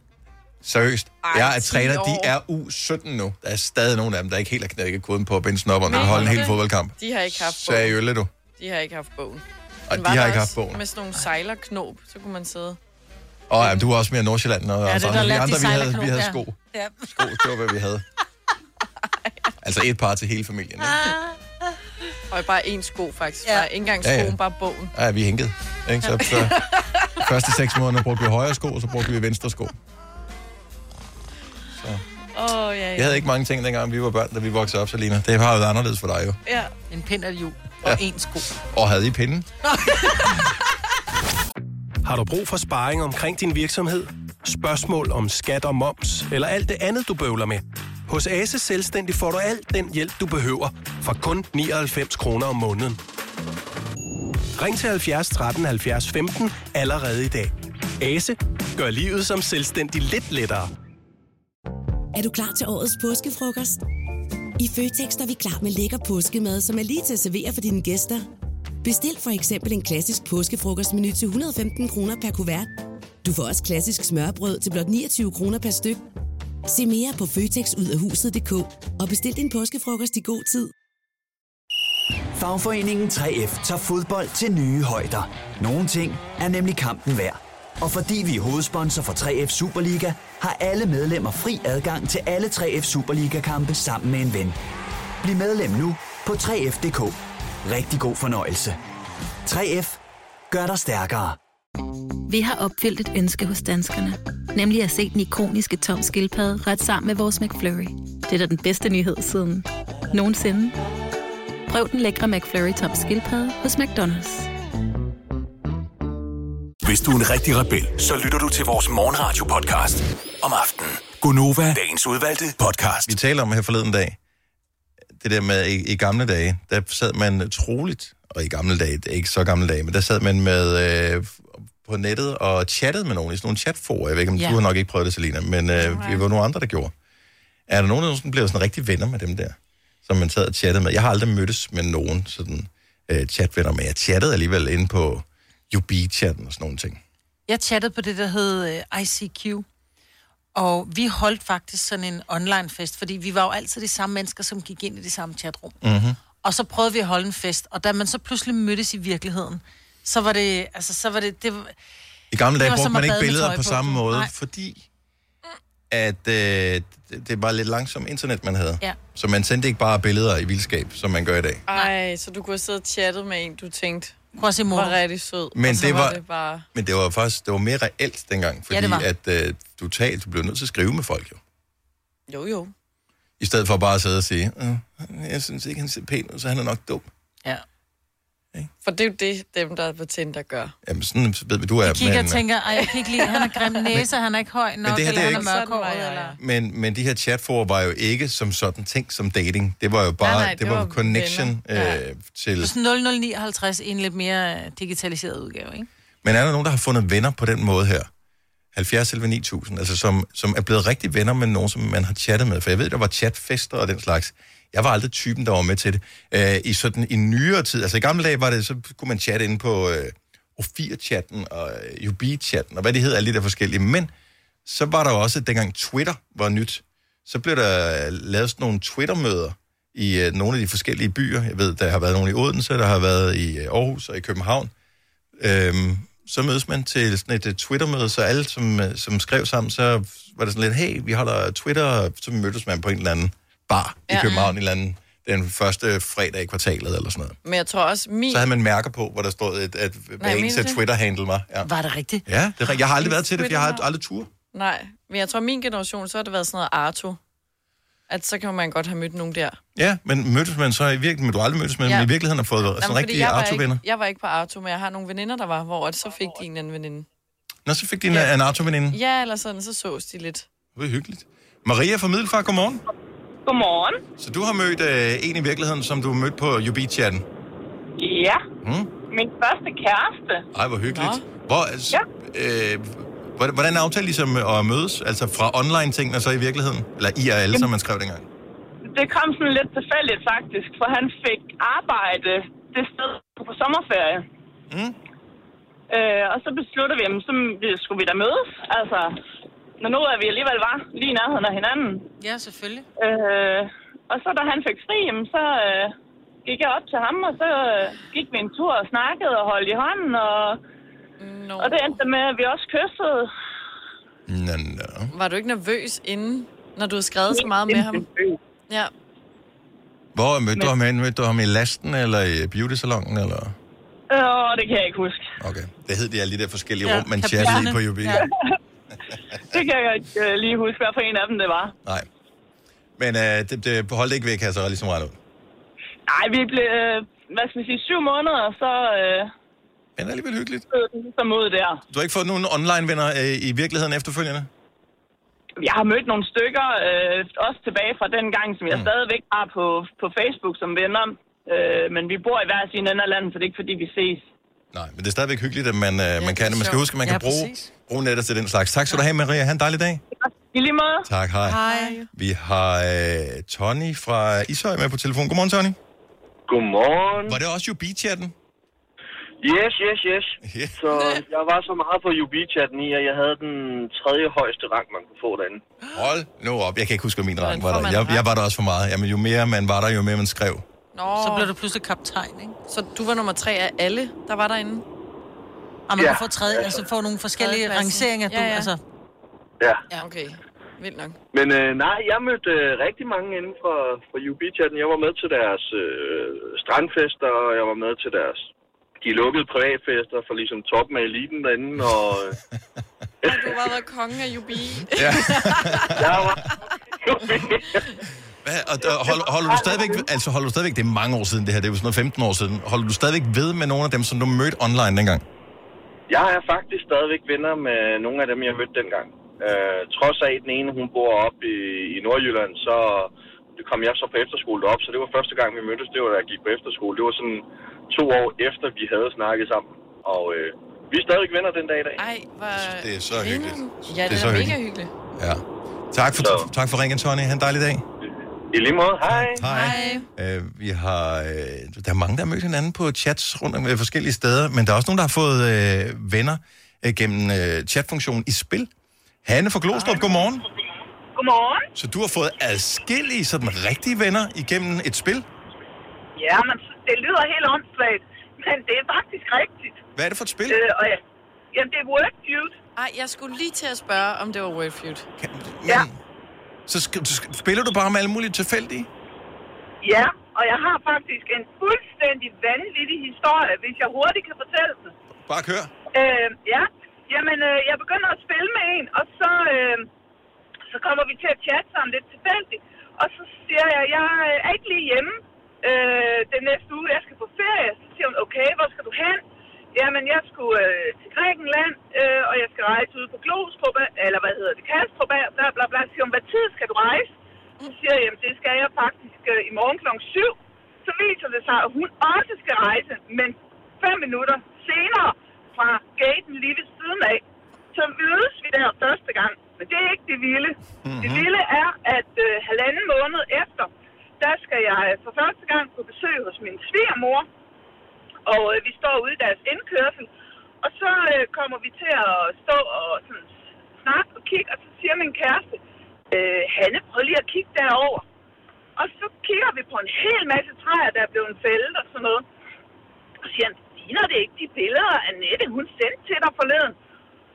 Seriøst. Ej, jeg er 10 træner, de er U17 nu. Der er stadig nogle af dem, der ikke helt har knækket koden på at binde snørbånd og holde en hel fodboldkamp. De har ikke haft bogen. Seriøst, du. De har ikke haft bogen. Og de har ikke haft bogen. Med sådan nogle sejlerknob, så kunne man sidde. Og ja, du er også mere Nordsjælland. Og Ja, det er der vi de andre, vi havde, vi havde ja. sko. Ja. sko. Det var, hvad vi havde. Altså et par til hele familien. Ikke? Og bare én sko, faktisk. Ja. Bare, ikke engang Ja, skoen, ja. bare bogen. Ja, vi hænkede. Ikke? Så, så første seks måneder brugte vi højre sko, og så brugte vi venstre sko. Åh, oh, ja, ja. Jeg havde ikke mange ting, dengang vi var børn, da vi voksede op, Selina. Det har jo været anderledes for dig jo. Ja. En pind af jul og Ja. en sko. Og havde I pinden? Har du brug for sparring omkring din virksomhed? Spørgsmål om skat og moms, eller alt det andet, du bøvler med? Hos Ase Selvstændig får du alt den hjælp, du behøver, for kun 99 kroner om måneden. Ring til 70 13 70 15 allerede i dag. Ase gør livet som selvstændig lidt lettere. Er du klar til årets påskefrokost? I Føtex er vi klar med lækker påskemad, som er lige til at servere for dine gæster. Bestil for eksempel en klassisk påskefrokostmenu til 115 kroner per kuvert. Du får også klassisk smørbrød til blot 29 kroner per styk. Se mere på føtexudafhuset.dk og bestil din påskefrokost i god tid. Fagforeningen 3F tager fodbold til nye højder. Nogle ting er nemlig kampen værd. Og fordi vi er hovedsponsor for 3F Superliga, har alle medlemmer fri adgang til alle 3F Superliga-kampe sammen med en ven. Bliv medlem nu på 3F.dk. Rigtig god fornøjelse. 3F gør dig stærkere. Vi har opfyldt et ønske hos danskerne. Nemlig at se den ikoniske tom skildpadde ret sammen med vores McFlurry. Det er da den bedste nyhed siden nogensinde. Prøv den lækre McFlurry tom skildpadde hos McDonald's. Hvis du er en rigtig rebel, så lytter du til vores morgenradio-podcast om aftenen. Gunova, dagens udvalgte podcast. Vi taler om her forleden dag, det der med i, i gamle dage, der sad man troligt, og i gamle dage, det er ikke så gamle dage, men der sad man med øh, på nettet og chattede med nogen i sådan nogle chatforer. Jeg ved ikke, om Ja. du har nok ikke prøvet det, Selina, men øh, vi var nogle andre, der gjorde. Er der nogen, der sådan blev sådan rigtig venner med dem der, som man sad og chattede med? Jeg har aldrig mødtes med nogen sådan øh, chatvenner, men jeg chattede alligevel inde på UB-chatten og sådan nogle ting. Jeg chattede på det, der hed øh, ICQ. Og vi holdt faktisk sådan en online fest, fordi vi var jo altid de samme mennesker, som gik ind i det samme chatrum. Mm-hmm. Og så prøvede vi at holde en fest, og da man så pludselig mødtes i virkeligheden, så var det, altså, så var det, det var, I gamle Det dage brugte man ikke billeder på på. samme måde, Nej. fordi at øh, det, var lidt langsomt internet, man havde. Ja. Så man sendte ikke bare billeder i vildskab, som man gør i dag. Ej, så du kunne have siddet og chattet med en, du tænkte, Quasimodo. var rigtig sød. Men det var- det bare... Men det var faktisk det var mere reelt dengang, fordi Ja, det var. at øh, du talte, du blev nødt til at skrive med folk jo. Jo, jo. I stedet for bare at sidde og sige, øh, jeg synes ikke, han ser pæn ud, så han er nok dum. Ja. For det er jo det, dem, der er på Tinder, gør. Jamen sådan ved vi, du er. Jeg kigger og men, tænker, ej, jeg kan ikke lide, han har grim næse, han er ikke høj nok, det her, eller det er han er ikke- mørkhåret, eller... Men, men de her chatforer var jo ikke som sådan ting som dating. Det var jo bare, Nej, nej, det, det var, var connection øh, til... Så sådan 0059 i en lidt mere digitaliseret udgave, ikke? Men er der nogen, der har fundet venner på den måde her? 70 11 9000, altså som, som er blevet rigtig venner med nogen, som man har chattet med. For jeg ved, der var chatfester og den slags. Jeg var aldrig typen, der var med til det. Øh, I sådan i nyere tid, altså i gamle dage var det, så kunne man chatte inde på øh, O4-chatten og øh, UB-chatten og hvad det hedder, alle de der forskellige. Men så var der også, dengang Twitter var nyt, så blev der øh, lavet sådan nogle Twitter-møder i øh, nogle af de forskellige byer. Jeg ved, der har været nogle i Odense, der har været i øh, Aarhus og i København. Øhm, så mødes man til sådan et uh, Twitter-møde, så alle, som, som skrev sammen, så var det sådan lidt, hey, vi holder Twitter, så mødtes man på en eller anden bar ja. i. København, en eller anden, den første fredag i kvartalet eller sådan noget. Men jeg tror også, min... Så havde man mærker på, hvor der stod, et, at hvad du? Twitter-handle var. Ja. Var det rigtigt? ja, det er, rigtigt. jeg har aldrig været til det, for jeg har aldrig tur. Nej, men jeg tror, min generation, så har det været sådan noget Arto. At så kan man godt have mødt nogen der. Ja, men mødtes man så i virkeligheden, men du har aldrig mødtes med, ja. Men i virkeligheden har fået sådan fordi rigtige jeg var, Arto-venner. ikke, jeg var ikke på Arto, men jeg har nogle veninder, der var, hvor så fik de en anden veninde. Nå, så fik din ja. en Arto-veninde. Ja, eller sådan, så sås de lidt. Det var hyggeligt. Maria fra Middelfart, godmorgen. Godmorgen. Så du har mødt øh, en i virkeligheden, som du har mødt på UB-chatten. Ja, Mm? min første kæreste. Ej, hvor hyggeligt. Hvor, altså, ja. øh, hvordan- aftalte I så at mødes? Altså fra online-ting og så i virkeligheden? Eller IRL, som man skrev dengang? Det kom sådan lidt tilfældigt faktisk, for han fik arbejde det sted på sommerferie. Mm. Øh, og så besluttede vi, at så skulle vi da mødes. Altså, når nu er vi alligevel var lige i nærheden af hinanden. Ja, selvfølgelig. Øh, og så da han fik fri, jamen, så øh, gik jeg op til ham, og så øh, gik vi en tur og snakkede og holdt i hånden. Og, no. og det endte med, at vi også kyssede. Nå, nå. Var du ikke nervøs inden, når du havde skrevet så meget med ham? Ja. Hvor mødte du ham hen? Mødte du ham i lasten eller i beauty-salongen? Eller? Åh, det kan jeg ikke huske. Okay. Det hed de alle de der forskellige Ja, rum, man chattede i på UB. Ja. Det kan jeg ikke øh, lige huske, hvad for en af dem det var. Nej. Men øh, det, det holdt ikke væk, altså ligesom ret ud. Nej, vi blev, øh, hvad skal vi sige, syv måneder, og så... Øh, Men det er alligevel hyggeligt. Så mod der. Du har ikke fået nogen online-venner øh, i virkeligheden efterfølgende? Jeg har mødt nogle stykker, øh, også tilbage fra den gang, som jeg mm. stadigvæk har på, på Facebook som venner. Øh, men vi bor i hver sin ende af landet, så det er ikke fordi, vi ses. Nej, men det er stadigvæk hyggeligt, at man, øh, man kan det. Man skal huske, at man kan Ja, bruge, præcis. bruge nettet til den slags. Tak skal du have, Maria. Ha' en dejlig dag. I lige måde. Tak, hej. Hej. Vi har øh, Tony fra Ishøj med på telefon. Godmorgen, Tony. Godmorgen. Var det også UB-chatten? Yes, yes, yes. Yeah. Så jeg var så meget på UB-chatten i, at jeg havde den tredje højeste rang, man kunne få derinde. Hold nu op. Jeg kan ikke huske, hvad min rang var der. Jeg, jeg var der også for meget. Jamen, jo mere man var der, jo mere man skrev. Nå. Så blev du pludselig kaptajn, ikke? Så du var nummer tre af alle, der var derinde? Og man Ja, kan få tredje, altså få nogle forskellige rangeringer. Du, Ja, ja. Altså, Ja. Ja, okay. Vildt nok. Men øh, nej, jeg mødte øh, rigtig mange inden fra, fra UB-chatten. Jeg var med til deres øh, strandfester, og jeg var med til deres de lukkede privatfester for ligesom toppen af eliten derinde, og... Øh, Du var været kongen af Jubi. Ja. jeg var... Hvad, og, og hold, holder du stadigvæk, altså holder du stadigvæk, det er mange år siden det her, det er jo sådan noget 15 år siden, holder du stadigvæk ved med nogle af dem, som du mødte online dengang? Jeg er faktisk stadigvæk venner med nogle af dem, jeg mødte dengang. Øh, trods af, at den ene, hun bor op i, i Nordjylland, så det kom jeg så på efterskole op, så det var første gang, vi mødtes, det var da jeg gik på efterskole. Det var sådan to år efter, vi havde snakket sammen. Og øh, vi er stadigvæk venner den dag i dag. Ej, hvor... Det er så hyggeligt. Ja, det, Det er så mega hyggeligt. hyggeligt. Ja. Tak for, tak for ringen, Tony. Ha' en dejlig dag. I lige måde. Hej. Hej. Øh, vi har, øh, der er mange, der har mødt hinanden på chats rundt om øh, forskellige steder, men der er også nogen, der har fået øh, venner øh, gennem øh, chatfunktionen i spil. Hanne fra Glostrup, godmorgen. Godmorgen. Så du har fået adskillige sådan rigtige venner igennem et spil? Ja, men det lyder helt åndssvagt, men det er faktisk rigtigt. Hvad er det for et spil? Øh, og ja, jamen, det er Wordfeud. Ej, jeg skulle lige til at spørge, om det var Wordfeud. Ja. Så spiller du bare med alle mulige tilfældige? Ja, og jeg har faktisk en fuldstændig vanvittig historie, hvis jeg hurtigt kan fortælle den. Bare kør. Øh, ja, jamen, øh, jeg begynder at spille med en, og så, øh, så kommer vi til at chatte sammen lidt tilfældigt. Og så siger jeg, jeg er ikke lige hjemme øh, den næste uge, jeg skal på ferie. Så siger hun, okay, hvor skal du hen? Jamen, jeg skulle øh, til Grækenland, øh, og jeg skal rejse ud på Glostrup, eller hvad hedder det, Kastrup, bla bla bla. Så siger hun, hvad tid skal du rejse? Så siger jeg, jamen, det skal jeg faktisk øh, i morgen kl. 7. Så viser det sig, at hun også skal rejse, men fem minutter senere fra gaten lige ved siden af. Så mødes vi der første gang. Men det er ikke det vilde. Mm-hmm. Det vilde er, at øh, halvanden måned efter, der skal jeg for første gang på besøg hos min svigermor. Og øh, vi står ude i deres indkørsel. Og så øh, kommer vi til at stå og sådan, snakke og kigge, og så siger min kæreste, øh, Hanne, prøv lige at kigge derover. Og så kigger vi på en hel masse træer, der er blevet fældet og sådan noget. Og siger han, ligner det ikke de billeder, Annette, hun sendte til dig forleden?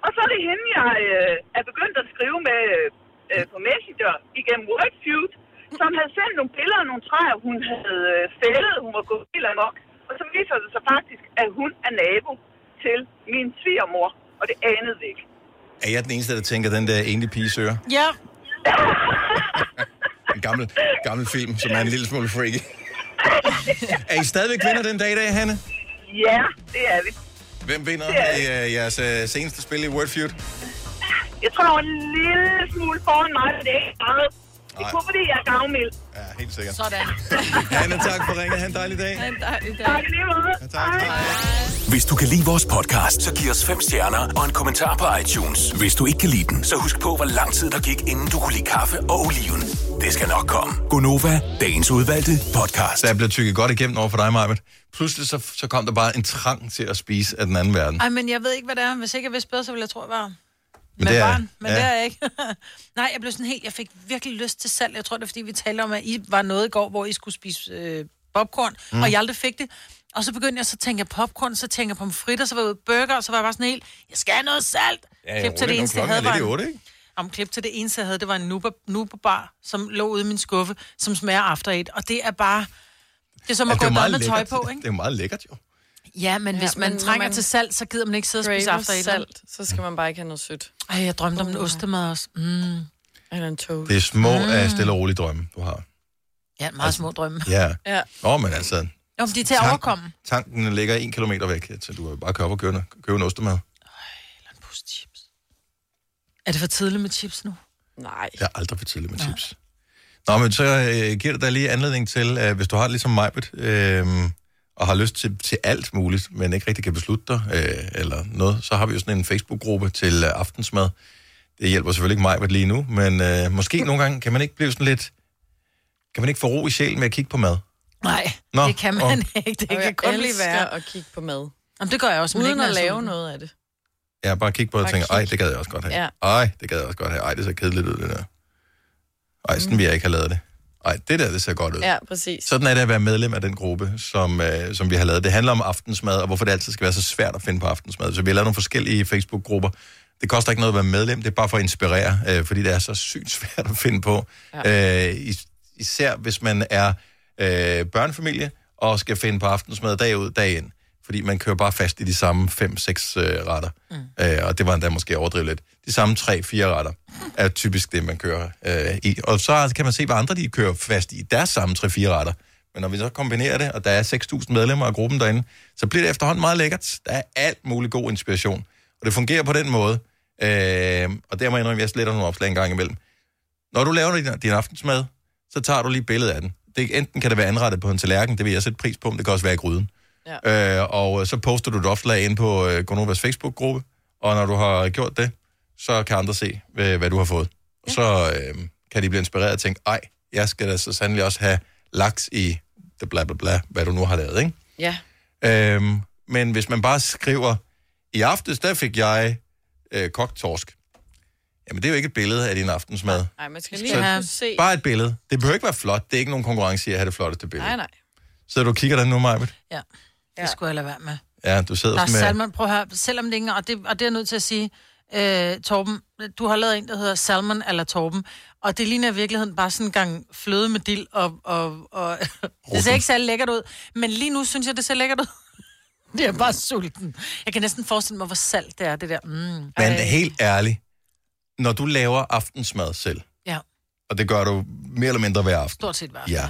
Og så er det hende, jeg øh, er begyndt at skrive med øh, øh på Messenger igennem Wordfeud, som havde sendt nogle billeder af nogle træer, hun havde øh, fældet, hun var gået helt amok. Så viser det sig faktisk, at hun er nabo til min svigermor, og det anede vi ikke. Er jeg den eneste, der tænker, den der enlige pige søger? Ja. En gammel, gammel film, som er en lille smule freaky. er I stadigvæk vinder den dag i dag, Hanne? Ja, det er vi. Hvem vinder Det er i uh, jeres uh, seneste spil i Wordfeud? Jeg tror, der var en lille smule foran mig, men det er ikke meget. Det er kun fordi, jeg er gavmild. Ja, helt sikkert. Sådan. Hanne, tak for ringet. Ha' en dejlig dag. En dejlig dag. Tak i lige måde. Ja, tak. Hej. Hvis du kan lide vores podcast, så giv os fem stjerner og en kommentar på iTunes. Hvis du ikke kan lide den, så husk på, hvor lang tid der gik, inden du kunne lide kaffe og oliven. Det skal nok komme. Gonova, dagens udvalgte podcast. Der er blevet tykket godt igennem over for dig, Marvind. Pludselig så, så kom der bare en trang til at spise af den anden verden. Ej, men jeg ved ikke, hvad det er. Hvis ikke jeg vidste bedre, så ville jeg tro, jeg var Men med det er- barn. Men ja. det er jeg ikke. Nej, jeg blev sådan helt... Jeg fik virkelig lyst til salg. Jeg tror, det er, fordi vi talte om, at I var noget i går, hvor I skulle spise øh, popcorn, Mm. og jeg aldrig fik det. Og så begyndte jeg så at tænke popcorn, så tænker jeg på fritter, så var jeg burger, og så var jeg bare sådan helt, jeg skal have noget salt. Ja, ja, klip til det eneste, jeg havde, var en, otte, ikke? om klip til det eneste, jeg havde, det var en nuber, nuberbar, som lå ude i min skuffe, som smager after eight. Og det er bare... Det er som at Ja, gå med tøj på, ikke? Det er jo meget lækkert, jo. Ja, men Ja, hvis man men trænger man til salt, så gider man ikke sidde og spise after eight. salt, så skal man bare ikke have noget sødt. Ej, jeg drømte om en ostemad også. Mm. Eller en toast. Det er små Mm. af stille og rolige drømme, du har. Ja, meget små drømme. Ja. Ja. Nå, men altså, Jo, men de er til at overkomme. tanken ligger en kilometer væk, så du kan bare køre op og købe, købe en ostemad. Er det for tidligt med chips nu? Nej. Jeg er aldrig for tidlig med tips. Nå, men så øh, giver det dig lige anledning til, øh, hvis du har det ligesom mig, øh, og har lyst til, til alt muligt, men ikke rigtig kan beslutte dig, øh, eller noget, så har vi jo sådan en Facebook-gruppe til øh, aftensmad. Det hjælper selvfølgelig ikke mig lige nu, men øh, måske nogle gange kan man ikke blive sådan lidt... Kan man ikke få ro i sjælen med at kigge på mad? Nej, Nå, det kan man og- ikke. Det Og kan kun blive værre. at kigge på mad. Jamen, det gør jeg også, men Uden ikke, at lave sulten. noget af det. Jeg bare kigge på det og kig. ej, det gad jeg også godt have. Ja. Ej, det gad jeg også godt have. Ej, det ser kedeligt ud, det der. Ej, sådan vil jeg ikke have lavet det. Ej, det der, det ser godt ud. Ja, præcis. Sådan er det at være medlem af den gruppe, som, øh, som vi har lavet. Det handler om aftensmad, og hvorfor det altid skal være så svært at finde på aftensmad. Så vi har lavet nogle forskellige Facebook-grupper. Det koster ikke noget at være medlem, det er bare for at inspirere, øh, fordi det er så sygt svært at finde på. Ja. Øh, is- især hvis man er øh, børnefamilie og skal finde på aftensmad dag ud, dag ind. Fordi man kører bare fast i de samme 5-6 øh, retter. Mm. Øh, og det var endda måske overdrevet lidt. De samme 3-4 retter er typisk det, man kører øh, i. Og så kan man se, hvad andre de kører fast i deres samme 3-4 retter. Men når vi så kombinerer det, og der er 6.000 medlemmer af gruppen derinde, så bliver det efterhånden meget lækkert. Der er alt mulig god inspiration. Og det fungerer på den måde. Øh, og der må jeg indrømme, at jeg sletter nogle opslag en gang imellem. Når du laver din, din aftensmad, så tager du lige et billede af den. Det, enten kan det være anrettet på en tallerken, det vil jeg sætte pris på, men det kan også være i gryden. Ja. Øh, og så poster du et opslag ind på øh, Gonovas Facebook-gruppe, og når du har gjort det, så kan andre se, hvad, hvad du har fået. Og så øh, kan de blive inspireret og tænke, ej, jeg skal da så sandelig også have laks i det bla bla bla, hvad du nu har lavet, ikke? Ja. Øhm, men hvis man bare skriver, i aftes, der fik jeg øh, kogt torsk. Jamen, det er jo ikke et billede af din aftensmad. Nej, man skal Så lige have se. Bare et billede. Det behøver ikke være flot. Det er ikke nogen konkurrence i at have det flotteste billede. Nej, nej. Så du kigger der nu, Majbet? Ja, det skulle jeg lade være med. Ja, du sidder Der er med... salmon, prøv at høre, selvom det ikke, og det, og det er jeg nødt til at sige, øh, Torben, du har lavet en, der hedder Salmon eller Torben, og det ligner i virkeligheden bare sådan en gang fløde med dild, og, og, og det ser ikke særlig lækkert ud, men lige nu synes jeg, det ser lækkert ud. Det er bare sulten. Jeg kan næsten forestille mig, hvor salt det er, det der. Mm. Men Ej. helt ærligt, når du laver aftensmad selv, Ja, og det gør du mere eller mindre hver aften, stort set hver. ja,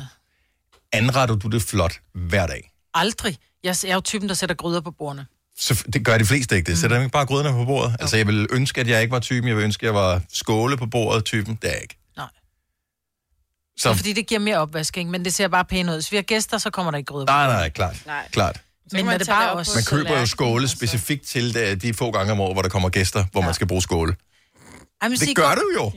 anretter du det flot hver dag? Aldrig. Jeg jeg er jo typen, der sætter gryder på bordene. Så det gør de fleste ikke det. Sætter mm. ikke bare gryderne på bordet? Altså, jeg vil ønske, at jeg ikke var typen. Jeg vil ønske, at jeg var skåle på bordet typen. Det er jeg ikke. Nej. Så. Det er, fordi det giver mere opvask, ikke? men det ser bare pænt ud. Hvis vi har gæster, så kommer der ikke gryder på. nej, nej, klart. Nej. klart. Men når det bare også... Man køber jo skåle specifikt til de, de få gange om året, hvor der kommer gæster, hvor ja. man skal bruge skåle. Ej, men Det gør du jo.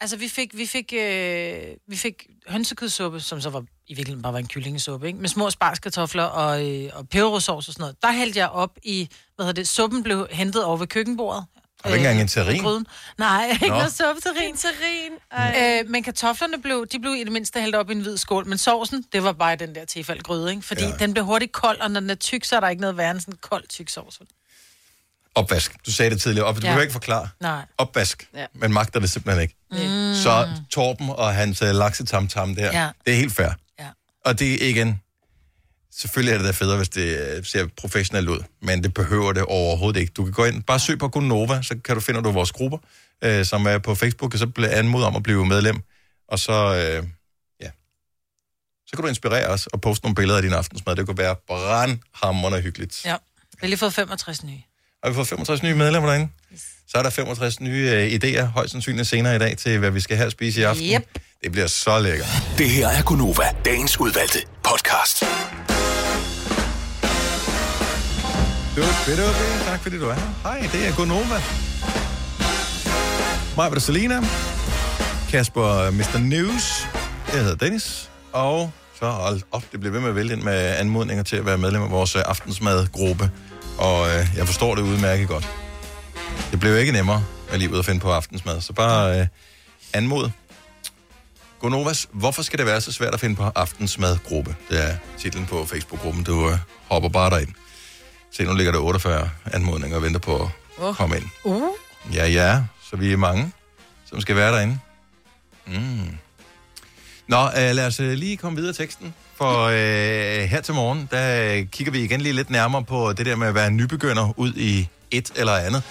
Altså, vi fik, vi fik, øh, vi fik hønsekødsuppe, som så var i virkeligheden bare var en kyllingesuppe, ikke? med små sparskartofler og, øh, og peberrodsovs og sådan noget. Der hældte jeg op i, hvad hedder det, suppen blev hentet over ved køkkenbordet. Har du ikke engang en terrin? Gryden. Nej, ikke Nå. noget suppe terrin. terrin. Øh, men kartoflerne blev, de blev i det mindste hældt op i en hvid skål, men sovsen, det var bare den der tefald gryde, ikke? Fordi ja. den blev hurtigt kold, og når den er tyk, så er der ikke noget værre end sådan en kold, tyk sovs. Opvask. Du sagde det tidligere. Op, du Ja. behøver ikke forklare. Nej. Opvask. Ja. Man magter det simpelthen ikke. Mm. Så Torben og hans uh, laksetamtam der, Ja. det er helt fair. Ja. Og det er igen, selvfølgelig er det da federe, hvis det øh, ser professionelt ud, men det behøver det overhovedet ikke. Du kan gå ind, bare søg på Gonova, så kan du finde du vores grupper, øh, som er på Facebook, og så bliver anmodet om at blive medlem, og så, øh, ja, så kan du inspirere os og poste nogle billeder af din aftensmad. Det kunne være brandhammerende hyggeligt. Ja. Vi har lige fået 65 nye. Har vi fået 65 nye medlemmer derinde? Så er der 65 nye øh, idéer, højst sandsynligt senere i dag, til hvad vi skal have at spise i aften. Yep. Det bliver så lækkert. Det her er Gunova, dagens udvalgte podcast. Dubidubi. Tak fordi du er her. Hej, det er Gunova. Mig var Selina. Kasper øh, Mr. News. Jeg hedder Dennis. Og så hold op, det bliver ved med at vælge ind med anmodninger til at være medlem af vores øh, aftensmadgruppe. Og øh, jeg forstår det udmærket godt. Det blev ikke nemmere at lige ud at finde på aftensmad. Så bare øh, anmod. Gonovas, hvorfor skal det være så svært at finde på aftensmadgruppe? Det er titlen på Facebook-gruppen. Du øh, hopper bare derind. Se, nu ligger der 48 anmodninger og venter på at Åh. komme ind. Uh. Ja, ja, så vi er mange, som skal være derinde. Mm. Nå, øh, lad os øh, lige komme videre teksten. For øh, her til morgen, der øh, kigger vi igen lige lidt nærmere på det der med at være nybegynder ud i et eller andet.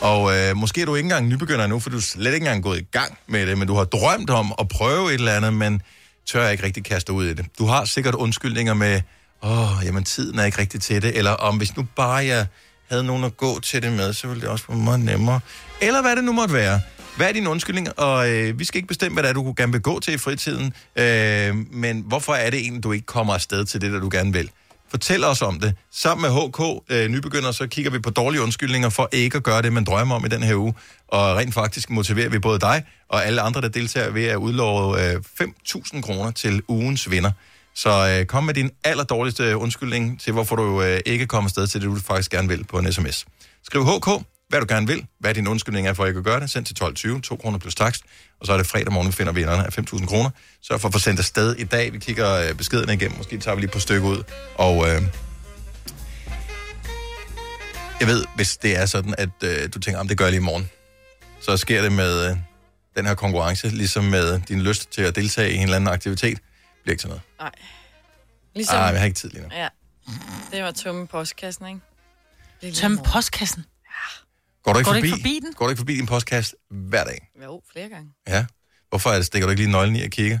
Og øh, måske er du ikke engang nybegynder nu, for du er slet ikke engang gået i gang med det, men du har drømt om at prøve et eller andet, men tør ikke rigtig kaste ud i det. Du har sikkert undskyldninger med, åh, jamen tiden er ikke rigtig til det, eller om hvis nu bare jeg havde nogen at gå til det med, så ville det også være meget nemmere. Eller hvad det nu måtte være. Hvad er din undskyldning? Og øh, vi skal ikke bestemme, hvad det er, du gerne vil gå til i fritiden. Øh, men hvorfor er det egentlig, du ikke kommer afsted til det, der du gerne vil? Fortæl os om det. Sammen med HK øh, Nybegynder, så kigger vi på dårlige undskyldninger for ikke at gøre det, man drømmer om i den her uge. Og rent faktisk motiverer vi både dig og alle andre, der deltager ved at udlove øh, 5.000 kroner til ugens vinder. Så øh, kom med din allerdårligste undskyldning til, hvorfor du øh, ikke kommer afsted til det, du faktisk gerne vil på en sms. Skriv HK, hvad du gerne vil, hvad din undskyldning er for at gøre det. Send til 12.20, 2 kroner plus takst. Og så er det fredag morgen, vi finder vinderne af 5.000 kroner. Så for at få sendt afsted i dag. Vi kigger øh, beskederne igennem. Måske tager vi lige på stykke ud. Og øh, jeg ved, hvis det er sådan, at øh, du tænker, om det gør jeg lige i morgen, så sker det med øh, den her konkurrence, ligesom med din lyst til at deltage i en eller anden aktivitet, bliver ikke til noget. Nej. Ligesom... Ej, jeg har ikke tid lige nu. Ja. Det var tomme postkassen, ikke? Tømme postkassen. Går du ikke, Går du forbi, ikke forbi den? Går du ikke forbi din postkasse hver dag? Jo, flere gange. Ja. Hvorfor er det, stikker du ikke lige nøglen i og kigger?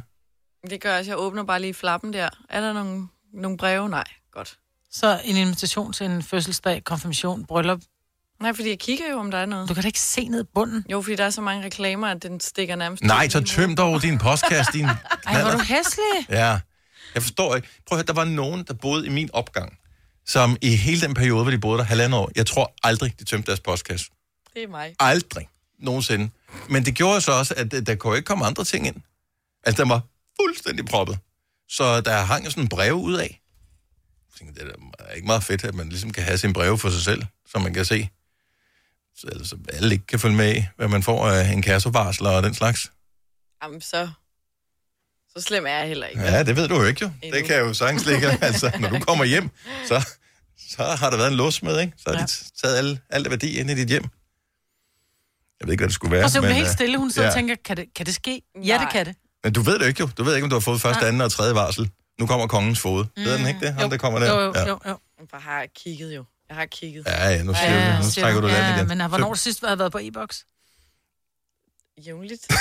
Det gør jeg også. Jeg åbner bare lige flappen der. Er der nogle, nogle breve? Nej. Godt. Så en invitation til en fødselsdag, konfirmation, bryllup. Nej, fordi jeg kigger jo, om der er noget. Du kan da ikke se ned i bunden. Jo, fordi der er så mange reklamer, at den stikker nærmest... Nej, så tøm dog din postkasse, din Ej, hvor er du hæslig. Ja, jeg forstår ikke. Prøv at høre, der var nogen, der boede i min opgang, som i hele den periode, hvor de boede der halvandet år, jeg tror aldrig, de tømte deres postkasse. Det er mig. Aldrig. Nogensinde. Men det gjorde så også, at øh, der kunne ikke komme andre ting ind. Altså, den var fuldstændig proppet. Så der hang jo sådan en brev ud af. Jeg tænkte, det er ikke meget fedt, at man ligesom kan have sin breve for sig selv, så man kan se. Så, altså, alle ikke kan følge med i, hvad man får af en kassevarsler og den slags. Jamen, så... Så slem er jeg heller ikke. Ja, det ved du jo ikke jo. Endnu. Det kan jo sagtens ligge. altså, når du kommer hjem, så, så har der været en lås med, ikke? Så har ja. de taget alle, alt det værdi ind i dit hjem. Jeg ved ikke, hvad det skulle være. Og så hun er helt øh, stille. Hun sidder ja. og tænker, kan det, kan det ske? Ja, det kan det. Men du ved det ikke jo. Du ved ikke, om du har fået første, Nej. anden og tredje varsel. Nu kommer kongens fod. Mm. Ved den ikke det? Ham, der kommer der. Jo, jo, ja. jo, jo. Jeg har kigget jo. Jeg har kigget. Ja, ja, nu siger du- nu siger trækker du land ja, igen. Men hvornår sidst har været på e-boks? Jævnligt.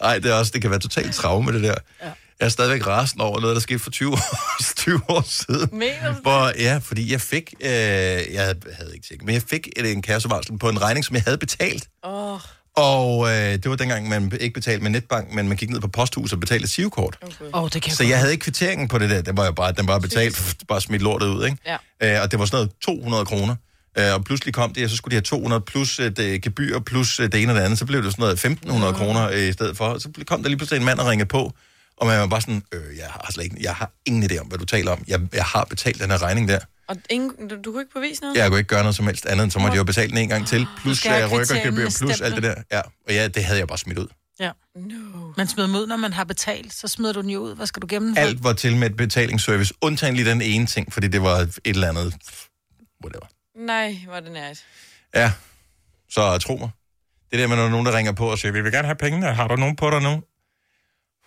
Ej, det, er også, det kan være totalt traume, det der. Ja. Jeg er stadigvæk rasende over noget, der skete for 20 år, 20 år siden. Mener du? Hvor, ja, fordi jeg fik, øh, jeg havde ikke tjekket, men jeg fik et, en kassevarsel på en regning, som jeg havde betalt. Åh, Og øh, det var dengang, man ikke betalte med netbank, men man gik ned på posthuset og betalte et sivkort. okay. Oh, det kan Så jeg havde ikke kvitteringen på det der. Den var jo bare, den var betalt, bare smidt lortet ud, ikke? Ja. Øh, og det var sådan noget 200 kroner. Øh, og pludselig kom det, og så skulle de have 200 plus et øh, gebyr, plus øh, det ene og det andet. Så blev det sådan noget 1500 mm. kroner øh, i stedet for. Så kom der lige pludselig en mand og ringede på, og man var bare sådan, øh, jeg har slet ikke, jeg har ingen idé om, hvad du taler om. Jeg, jeg har betalt den her regning der. Og ingen, du, du kunne ikke bevise noget? Jeg kunne ikke gøre noget som helst andet, end så måtte jeg jo betale den en gang til. Plus skal have uh, rykkergebyr, kvitteringer plus alt det der. Ja, og ja, det havde jeg bare smidt ud. Ja. No. Man smider ud, når man har betalt, så smider du den jo ud. Hvad skal du gemme den? Alt var til med et betalingsservice, undtagen lige den ene ting, fordi det var et eller andet. Whatever. Nej, hvor er det nært. Ja, så tro mig. Det der med, når nogen, der ringer på og siger, vi vil gerne have pengene, har du nogen på dig nu?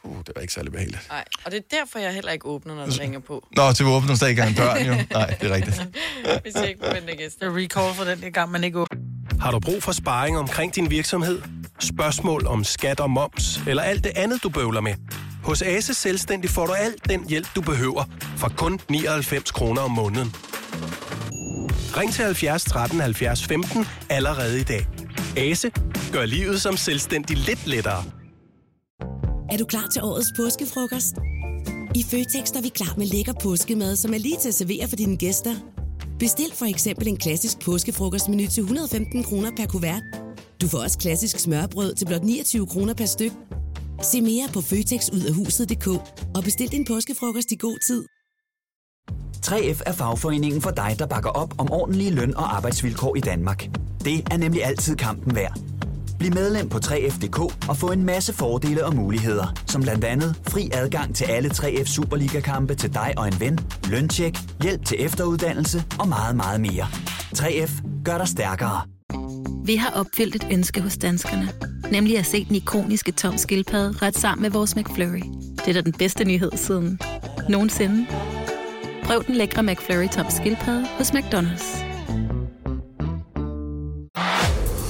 Uh, det var ikke særlig behageligt. Nej, og det er derfor, jeg heller ikke åbner, når der ringer på. Nå, til vi åbner stadig ikke engang døren, jo. Nej, det er rigtigt. Hvis jeg ikke forventer gæster. Det er recall for den gang, man ikke åbner. Har du brug for sparring omkring din virksomhed? Spørgsmål om skat og moms, eller alt det andet, du bøvler med? Hos Ase Selvstændig får du alt den hjælp, du behøver, for kun 99 kroner om måneden. Ring til 70 13 70 15 allerede i dag. Ase gør livet som selvstændig lidt lettere. Er du klar til årets påskefrokost? I Føtex er vi klar med lækker påskemad, som er lige til at servere for dine gæster. Bestil for eksempel en klassisk påskefrokostmenu til 115 kroner per kuvert. Du får også klassisk smørbrød til blot 29 kroner per styk. Se mere på føtexudafhuset.dk og bestil din påskefrokost i god tid. 3F er fagforeningen for dig, der bakker op om ordentlige løn- og arbejdsvilkår i Danmark. Det er nemlig altid kampen værd. Bliv medlem på 3F.dk og få en masse fordele og muligheder, som blandt andet fri adgang til alle 3F Superliga-kampe til dig og en ven, løntjek, hjælp til efteruddannelse og meget, meget mere. 3F gør dig stærkere. Vi har opfyldt et ønske hos danskerne. Nemlig at se den ikoniske tom skildpadde ret sammen med vores McFlurry. Det er da den bedste nyhed siden nogensinde. Prøv den lækre McFlurry tom skildpadde hos McDonald's.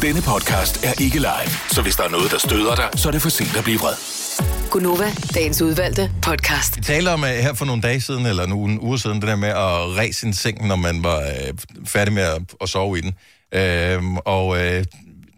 Denne podcast er ikke live, så hvis der er noget, der støder dig, så er det for sent at blive vred. Gunova, dagens udvalgte podcast. Vi talte om uh, her for nogle dage siden, eller nogle uger siden, det der med at ræse sin seng, når man var uh, færdig med at, at sove i den. Uh, og uh,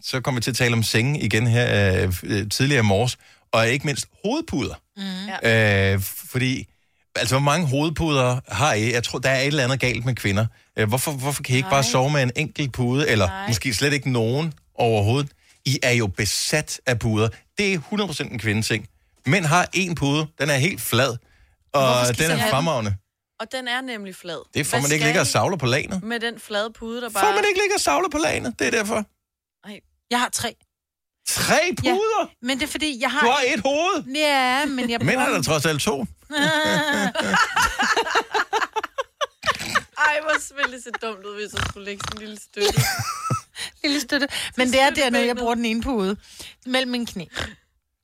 så kom vi til at tale om senge igen her uh, tidligere i morges, og ikke mindst hovedpuder. Mm. Uh, fordi, altså hvor mange hovedpuder har I? Jeg tror, der er et eller andet galt med kvinder. Uh, hvorfor, hvorfor kan I ikke bare sove med en enkelt pude, eller Nej. måske slet ikke nogen overhovedet? I er jo besat af puder. Det er 100% en kvindeting. Mænd har en pude, den er helt flad, og den er fremragende. Og den er nemlig flad. Det Hvad man ikke skal ligger og I savler på lagenet. Med den flade pude, der bare... For man ikke ligger og savler på lagenet, det er derfor. Jeg har tre. Tre puder? Ja, men det er fordi, jeg har... Du har et hoved. Ja, men jeg... Mænd har da trods alt to. Ej, hvor ville det se dumt ud, hvis jeg skulle lægge sådan en lille støtte. Lille støtte. Men det er dernede, jeg bruger den ene pude. Mellem min knæ.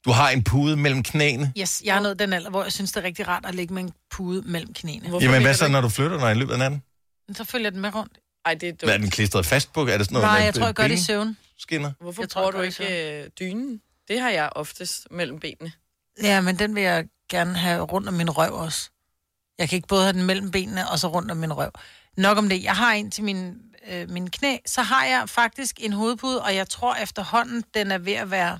Du har en pude mellem knæene. Yes, jeg er nået den alder, hvor jeg synes, det er rigtig rart at lægge med en pude mellem knæene. Jamen, hvad så, når du flytter dig i løbet af natten? Så følger den med rundt. Ej, det er dumt. Hvad er den klistret fast på? Er det sådan noget Nej, jeg tror, jeg gør det i søvn. Skinner? Hvorfor Jeg tror, bruger du ikke øh, dynen? Det har jeg oftest mellem benene. Ja, men den vil jeg gerne have rundt om min røv også. Jeg kan ikke både have den mellem benene og så rundt om min røv. Nok om det. Jeg har en til min, øh, min knæ. Så har jeg faktisk en hovedpude, og jeg tror efterhånden, den er ved at være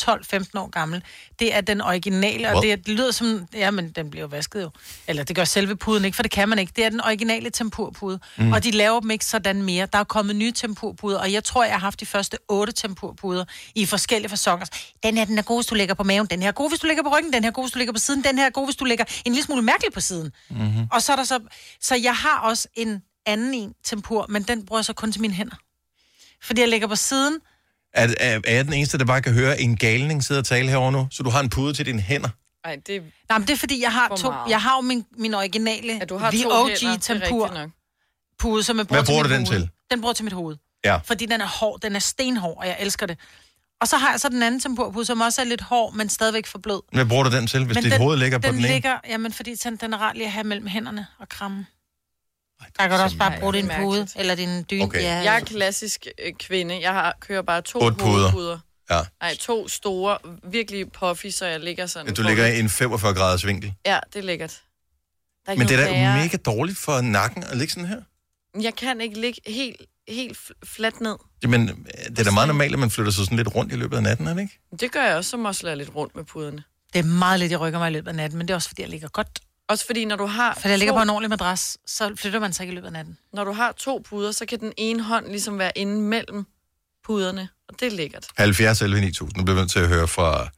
12-15 år gammel. Det er den originale, og det, det lyder som... Ja, men den bliver jo vasket jo. Eller det gør selve puden ikke, for det kan man ikke. Det er den originale tempurpude. Mm. Mm. Og de laver dem ikke sådan mere. Der er kommet nye tempurpuder, og jeg tror, jeg har haft de første otte tempurpuder i forskellige fasonger. Den her, den er god, hvis du lægger på maven. Den her er god, hvis du lægger på ryggen. Den her er god, hvis du lægger på siden. Den her er god, hvis du lægger en lille smule mærkeligt på siden. Mm-hmm. Og så er der så... Så jeg har også en anden en tempur, men den bruger jeg så kun til mine hænder. Fordi jeg lægger på siden. Er, er, er jeg den eneste, der bare kan høre en galning sidde og tale herovre nu? Så du har en pude til dine hænder? Ej, det Nej, men det er fordi, jeg har For to... Jeg har jo min, min originale Ja, du har The to OG hænder, det tempur rigtigt nok. pude, som jeg Hvad bruger bruger til du mit den hoved. til? Den bruger til mit hoved. Ja. Fordi den er hård, den er stenhård, og jeg elsker det. Og så har jeg så den anden tempurpude, som også er lidt hård, men stadigvæk for blød. Hvad bruger du den til, hvis men dit den, hoved ligger på den, ene? ligger, jamen, fordi den, den er ret lige at have mellem hænderne og kramme. Der kan du også bare bruge din pude, eller din dyne. Okay. Ja, Jeg er klassisk øh, kvinde. Jeg har, kører bare to Otte puder. hovedpuder. Ja. Nej, to store, virkelig puffy, så jeg ligger sådan. Du ligger i en 45 graders vinkel. Ja, det er lækkert. Der er Men det er da værre. mega dårligt for nakken at ligge sådan her. Jeg kan ikke ligge helt, helt fladt ned. Jamen, øh, det er da meget normalt, at man flytter sig sådan lidt rundt i løbet af natten, er det ikke? Det gør jeg også, som også lidt rundt med puderne. Det er meget lidt, jeg rykker mig i løbet af natten, men det er også, fordi jeg ligger godt. Også fordi, når du har... For jeg ligger to- på en ordentlig madras, så flytter man sig ikke i løbet af natten. Når du har to puder, så kan den ene hånd ligesom være inde mellem puderne. Og det er lækkert. 70 11 9000. Nu bliver vi nødt til at høre fra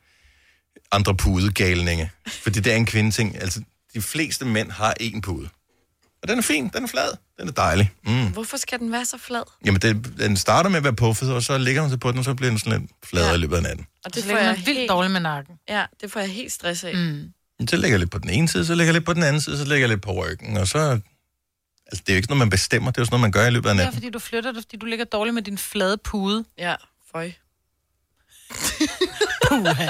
andre pudegalninge. Fordi det er en kvindeting. Altså, de fleste mænd har én pude. Og den er fin, den er flad, den er dejlig. Mm. Hvorfor skal den være så flad? Jamen, det, den starter med at være puffet, og så ligger man sig på den, og så bliver den sådan lidt fladere ja. i løbet af natten. Og Det får jeg vildt dårligt med nakken. Ja, det får jeg helt stress af. Mm. Så lægger jeg lidt på den ene side, så lægger jeg lidt på den anden side, så lægger jeg lidt på ryggen, og så... Altså, det er jo ikke noget, man bestemmer, det er jo sådan noget, man gør i løbet af Det natten. fordi du flytter dig, fordi du ligger dårligt med din flade pude. Ja, føj. Puha.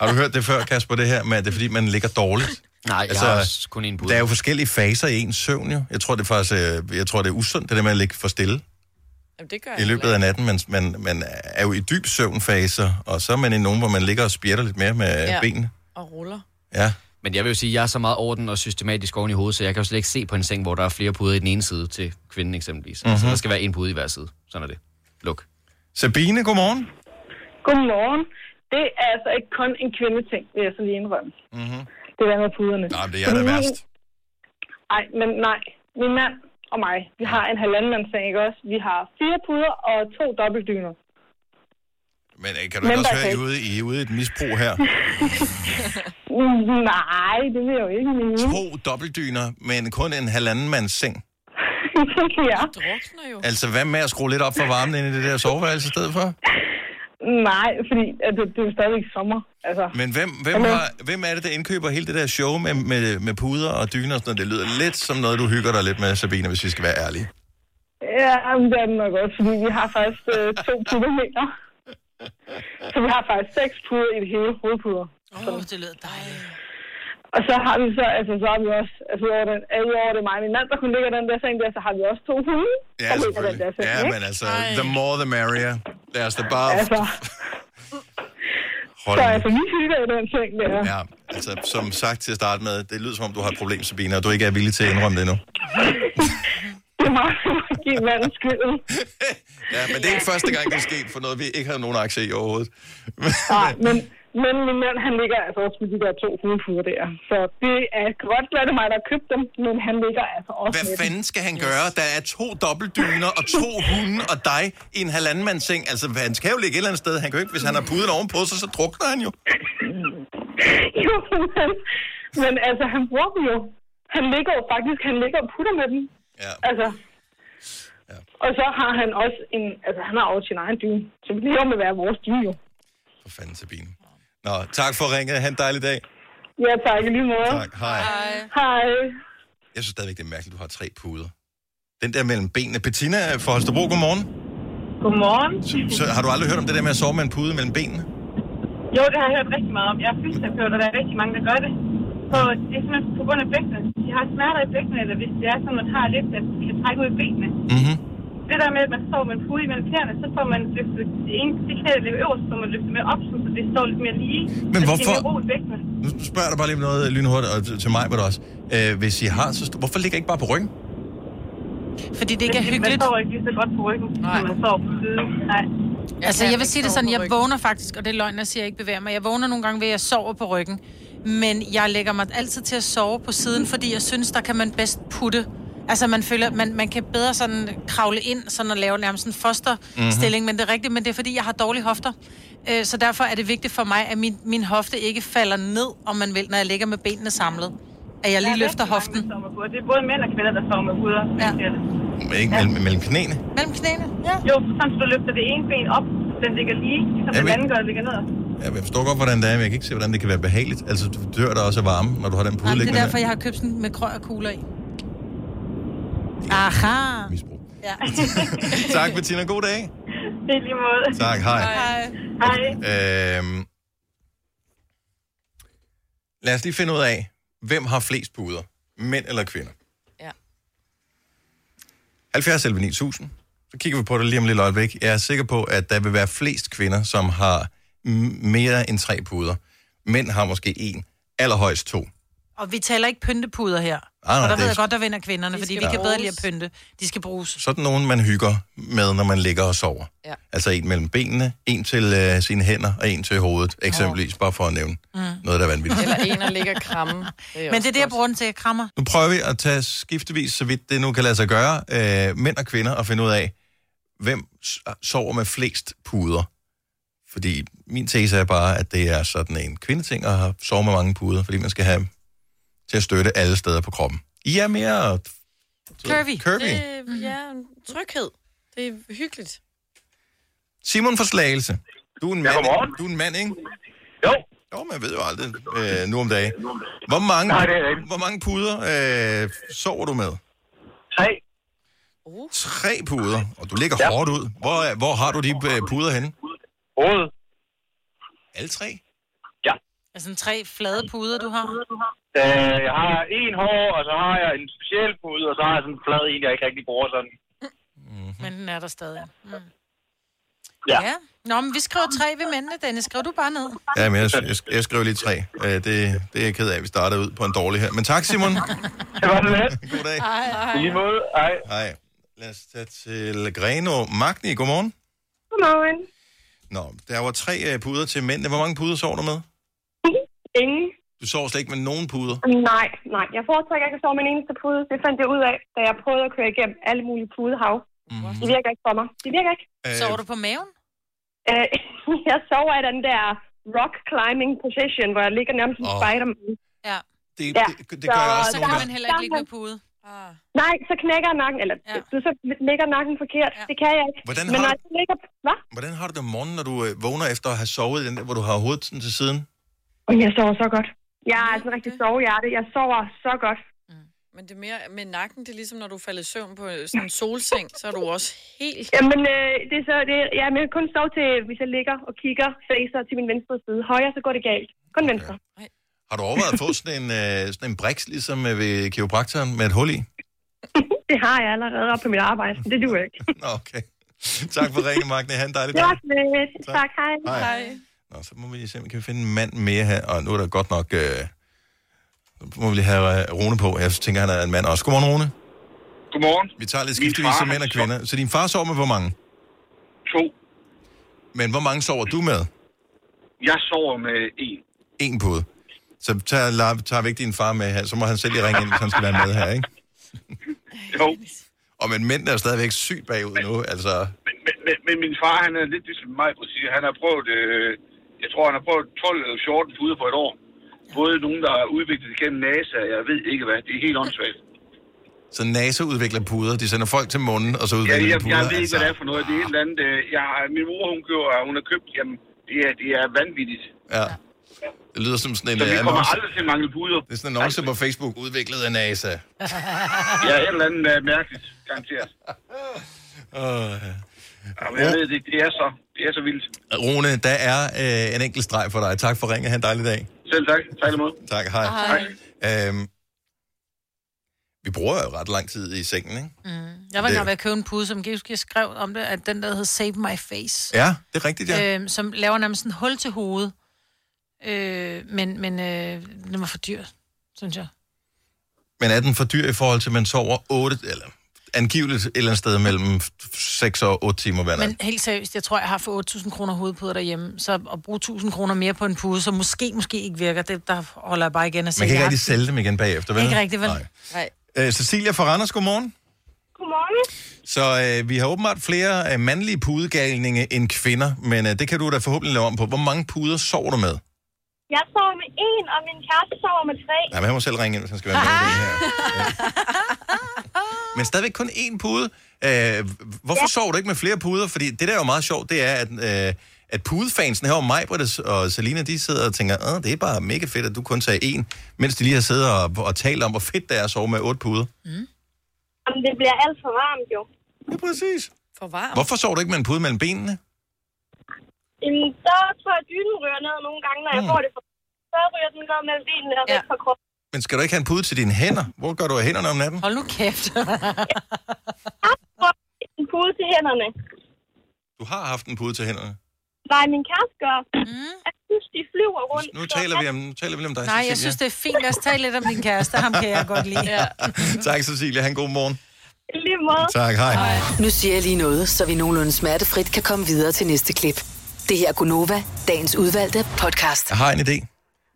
Har du hørt det før, Kasper, det her med, at det er fordi, man ligger dårligt? Nej, jeg har også kun en pude. Der er jo forskellige faser i ens søvn, jo. Jeg tror, det er faktisk, øh, jeg tror, det er usundt, det der med at ligge for stille Jamen, det gør i løbet af natten. Man, man, man er jo i dyb søvnfaser, og så er man i nogen, hvor man ligger og spjætter lidt mere med ja. Ja. benene. Og ruller. Ja. Men jeg vil jo sige, at jeg er så meget orden og systematisk oven i hovedet, så jeg kan jo slet ikke se på en seng, hvor der er flere puder i den ene side til kvinden eksempelvis. Mm-hmm. Så Mhm. der skal være en pude i hver side. Sådan er det. Luk. Sabine, godmorgen. Godmorgen. Det er altså ikke kun en kvindeting, vil jeg så lige indrømme. Mm-hmm. Det der med puderne. Nej, det er det værst. Nej, men nej. Min mand og mig, vi har en halvandenmandsseng, ikke også? Vi har fire puder og to dobbeltdyner. Men øh, kan du ikke også høre, at I er ude, I er ude i et misbrug her? Nej, det vil jeg jo ikke mene. To dobbeltdyner, men kun en halvanden mands seng. ja. Drukner jo. Altså, hvad med at skrue lidt op for varmen ind i det der soveværelse i stedet for? Nej, fordi at det, det er jo stadigvæk sommer. Altså, Men hvem, hvem, har, hvem er det, der indkøber hele det der show med, med, med puder og dyner og sådan noget? Det lyder lidt som noget, du hygger dig lidt med, Sabine, hvis vi skal være ærlige. ja, men det er det nok også, fordi vi har faktisk øh, to pudermeter. Så vi har faktisk seks puder i det hele hovedpuder. Åh, oh, det lyder dejligt. Og så har vi så, altså så har vi også, altså udover den, øh, udover det er mig min mand, der kunne ligge den der seng der, så har vi også to hunde, Ja, i den der selvfølgelig. seng, Ja, ikke? men altså, the more the merrier. Lad os da bare Altså, holde så altså, vi hygger i den seng der. Ja, altså, som sagt til at starte med, det lyder som om, du har et problem, Sabine, og du ikke er villig til at indrømme det endnu. Det er meget give manden skylden. Ja, men det er ikke første gang, det er sket for noget, vi ikke har nogen aktie i overhovedet. Nej, men, men min mand, han ligger altså også med de der to hovedpuder der. Så det er godt, at det er mig, der har købt dem, men han ligger altså også Hvad med fanden skal han gøre? Der er to dobbeltdyner og to hunde og dig i en halvandenmandsseng. Altså, han skal jo ligge et eller andet sted. Han kan jo ikke, hvis han har puden ovenpå sig, så drukner han jo. Jo, men, men altså, han bruger dem jo. Han ligger jo faktisk, han ligger og putter med dem. Ja. Altså, ja. Og så har han også en, altså han har også sin egen dyne. Så vi lever med at være vores dyne jo. For fanden, Sabine. Nå, tak for ringet. Ha' en dejlig dag. Ja, tak i lige måde. Tak. Hej. Hej. Jeg synes stadigvæk, det er mærkeligt, du har tre puder. Den der mellem benene. Bettina fra Holstebro, godmorgen. Godmorgen. Så, så har du aldrig hørt om det der med at sove med en pude mellem benene? Jo, det har jeg hørt rigtig meget om. Jeg er fysioterapeut, og der er rigtig mange, der gør det. Så det er simpelthen på grund af bækkene. De har smerter i bækkene, eller hvis det er sådan, at man har lidt, at de kan trække ud i benene. Mm-hmm. Det der med, at man sover med en pude imellem knæerne, så får man løftet det ene det knæ, der ligger øverst, så man løftet med op, så det står lidt mere lige. Men Så hvorfor- mere. Nu spørger jeg bare lige noget lynhurtigt, og til- mig var det også. Øh, hvis I har så st- Hvorfor ligger I ikke bare på ryggen? Fordi det ikke er Man hyggeligt. sover ikke lige så godt på ryggen, når man sover på siden. Nej. Altså, jeg vil sige det sådan, jeg vågner faktisk, og det er løgn, jeg siger, jeg ikke bevæger mig. Jeg vågner nogle gange ved, at jeg sover på ryggen. Men jeg lægger mig altid til at sove på siden, fordi jeg synes, der kan man bedst putte. Altså, man føler, man, man kan bedre sådan kravle ind, sådan at lave nærmest en fosterstilling, mm-hmm. men det er rigtigt, men det er fordi, jeg har dårlige hofter. Øh, Så derfor er det vigtigt for mig, at min, min hofte ikke falder ned, om man vil, når jeg ligger med benene samlet. At jeg lige er løfter mange, hoften. puder. Det er både mænd og kvinder, der sover med puder. Ja. Men Ikke mellem, mellem knæene? Mellem knæene, ja. Jo, sådan så du løfter det ene ben op, så den ligger lige, ligesom Ja, den men- anden gør, der ligger ned. Ja, jeg forstår godt, hvordan det er, men jeg kan ikke se, hvordan det kan være behageligt. Altså, du dør der også af varme, når du har den pude Jamen, det er liggende derfor, jeg har købt sådan med krøg og kugler i. Aha. Ja. der. Tak, Bettina. God dag. Det er lige måde. Tak, hej. Hej. Hej. Øhm, lad os lige finde ud af, hvem har flest puder? Mænd eller kvinder? Ja. 70 11 9000. Så kigger vi på det lige om lille øjeblik. Jeg er sikker på, at der vil være flest kvinder, som har mere end tre puder. Mænd har måske en, allerhøjst to. Og vi taler ikke pyntepuder her. nej, og der ved er- jeg godt, der vinder kvinderne, De fordi vi kan bedre lide at pynte. De skal bruges. Sådan nogen, man hygger med, når man ligger og sover. Ja. Altså en mellem benene, en til øh, sine hænder og en til hovedet, eksempelvis, bare for at nævne Mm. noget, der er vanvittigt. Eller en, der ligger kramme. Det er Men det er det, jeg bruger den til. Jeg krammer. Nu prøver vi at tage skiftevis, så vidt det nu kan lade sig gøre, øh, mænd og kvinder, og finde ud af, hvem sover med flest puder. Fordi min tese er bare, at det er sådan en kvindeting at sove med mange puder, fordi man skal have til at støtte alle steder på kroppen. I er mere... Curvy. Curvy. Det, ja, tryghed. Det er hyggeligt. Simon fra Slagelse. Du er en mand, du er en mand ikke? Jo. Jo, man ved jo aldrig øh, nu om dagen. Hvor mange, Nej, det er hvor mange puder øh, sover du med? Tre. Tre puder, og du ligger ja. hårdt ud. Hvor, hvor har du de øh, puder henne? Hovedet. Alle tre? Altså en tre flade puder, du har? Øh, jeg har en hår, og så har jeg en speciel pude, og så har jeg sådan en flad en, jeg ikke rigtig bruger sådan. Men den er der stadig. Mm. Ja. ja. Nå, men vi skriver tre ved mændene, Dennis. Skriv du bare ned. Ja, men jeg, jeg, jeg skriver lige tre. Øh, det, det er jeg ked af, at vi starter ud på en dårlig her. Men tak, Simon. det var det let. God dag. Hej, hej. I lige måde. Hej. Hej. Lad os tage til Greno. Magni, godmorgen. Godmorgen. Nå, der var tre øh, puder til mændene. Hvor mange puder sover du med? Ingen. Du sover slet ikke med nogen puder. Nej, nej. Jeg foretrækker ikke at sove med en eneste pude. Det fandt jeg ud af, da jeg prøvede at køre igennem alle mulige pudehav. Mm. Det virker ikke for mig. Det virker ikke. Øh, Sover du på maven? Øh, jeg sover i den der rock climbing position, hvor jeg ligger nærmest som oh. Spider-Man. Ja. Det, ja. det, det gør jeg også Så kan man heller ikke ligge med pude. Ah. Nej, så knækker jeg nakken, eller ja. du så ligger nakken forkert. Ja. Det kan jeg ikke. Hvordan Men har når du- jeg ligger... Hvad? Hvordan har du det om morgenen, når du øh, vågner efter at have sovet den der, hvor du har hovedet sådan til siden? Og jeg sover så godt. Jeg er altså en rigtig sovehjerte. Jeg sover så godt. Men det er mere med nakken, det er ligesom, når du falder i søvn på sådan en solseng, så er du også helt... Jamen, øh, det er så, det, ja, men jeg kun sove til, hvis jeg ligger og kigger, facer til min venstre side. Højre, så går det galt. Kun venstre. Har du overvejet at få sådan en, øh, sådan en briks, ligesom øh, ved kiropraktoren, med et hul i? Det har jeg allerede op på mit arbejde. Det duer ikke. Okay. Tak for ringen, Magne. Ha' en dejlig Det dag. var lidt. Tak, hej. Hej. Nå, så må vi lige se, om vi kan finde en mand mere her. Og nu er der godt nok... Øh, nu må vi lige have øh, Rune på. Jeg tænker, han er en mand også. Godmorgen, Rune. Godmorgen. Vi tager lidt skiftevis af mænd og kvinder. Så din far sover med hvor mange? To. Men hvor mange sover du med? Jeg sover med en. En pude. Så tager, tager vi ikke din far med her, så må han selv lige ringe ind, hvis han skal være med her, ikke? Jo. Og men mænd er stadigvæk sygt bagud nu, altså... Men, men, men min far, han er lidt ligesom mig, på siger. Han har prøvet, øh, jeg tror, han har prøvet 12 eller 14 puder på et år. Både nogen, der er udviklet igennem NASA, jeg ved ikke hvad. Det er helt åndssvagt. Så NASA udvikler puder, de sender folk til munden, og så Ja, udvikler jeg, de puder. jeg ved ikke, hvad det er for noget. Det er et eller andet... Øh, jeg, min mor, hun, køber, hun har købt, jamen, det er, det er vanvittigt. Ja. Det lyder som sådan en Så vi øh, kommer annonce. aldrig til at mangle puder. Det er sådan en annonce på Facebook, udviklet af NASA. Ja, et eller andet uh, mærkeligt, garanteret. Uh, Jamen, jeg ved det, det er så, det er så vildt. Rune, der er øh, en enkelt streg for dig. Tak for ringen. Ha' en dejlig dag. Selv tak. Tak imod. Tak, hej. Hej. Øhm, vi bruger jo ret lang tid i sengen, ikke? Mm. Jeg var engang ved at købe en pude, som jeg skrev om det, at den der hedder Save My Face. Ja, det er rigtigt, ja. Øhm, som laver nærmest en hul til hovedet. Øh, men men øh, den var for dyr, synes jeg. Men er den for dyr i forhold til, at man sover 8, eller angiveligt et eller andet sted mellem 6 og 8 timer hver nat? Men helt seriøst, jeg tror, jeg har for 8.000 kroner hovedpuder derhjemme. Så at bruge 1.000 kroner mere på en pude, som måske, måske ikke virker, det, der holder jeg bare igen at sige. Man kan ikke rigtig sælge dem igen bagefter, vel? Ikke rigtigt, vel? Nej. Nej. Øh, Cecilia fra Randers, godmorgen. Godmorgen. Så øh, vi har åbenbart flere øh, mandlige pudegalninge end kvinder, men øh, det kan du da forhåbentlig lave om på. Hvor mange puder sover du med? Jeg sover med en, og min kæreste sover med tre. Nej, men han må selv ringe ind, hvis han skal være med i det her. Ja. Men stadigvæk kun én pude. Øh, hvorfor ja. sover du ikke med flere puder? Fordi det, der er jo meget sjovt, det er, at, øh, at pudefansen her, og mig, og Selina, de sidder og tænker, Åh, det er bare mega fedt, at du kun tager én, mens de lige har siddet og, og talt om, hvor fedt det er at sove med otte puder. Jamen, det bliver alt for varmt, jo. Ja, præcis. For varmt? Hvorfor sover du ikke med en pude mellem benene? Jamen, så tror jeg, dynen ryger ned nogle gange, når jeg Mm. får det for... Så ryger den ned mellem benene og væk fra kroppen. Men skal du ikke have en pude til dine hænder? Hvor gør du af hænderne om natten? Hold nu kæft. En pude til hænderne. Du har haft en pude til hænderne. Nej, min kæreste gør. Mm. Jeg synes, de flyver rundt. Nu taler vi om, nu taler vi om dig, Nej, jeg Cecilia. synes, det er fint. Lad os tale lidt om din kæreste. Ham kan jeg godt lide. Ja. Tak, Cecilia. Han god morgen. Lige måde. Tak, hej. Nu siger jeg lige noget, så vi nogenlunde smertefrit kan komme videre til næste klip. Det her er Gunova, dagens udvalgte podcast. Jeg har en idé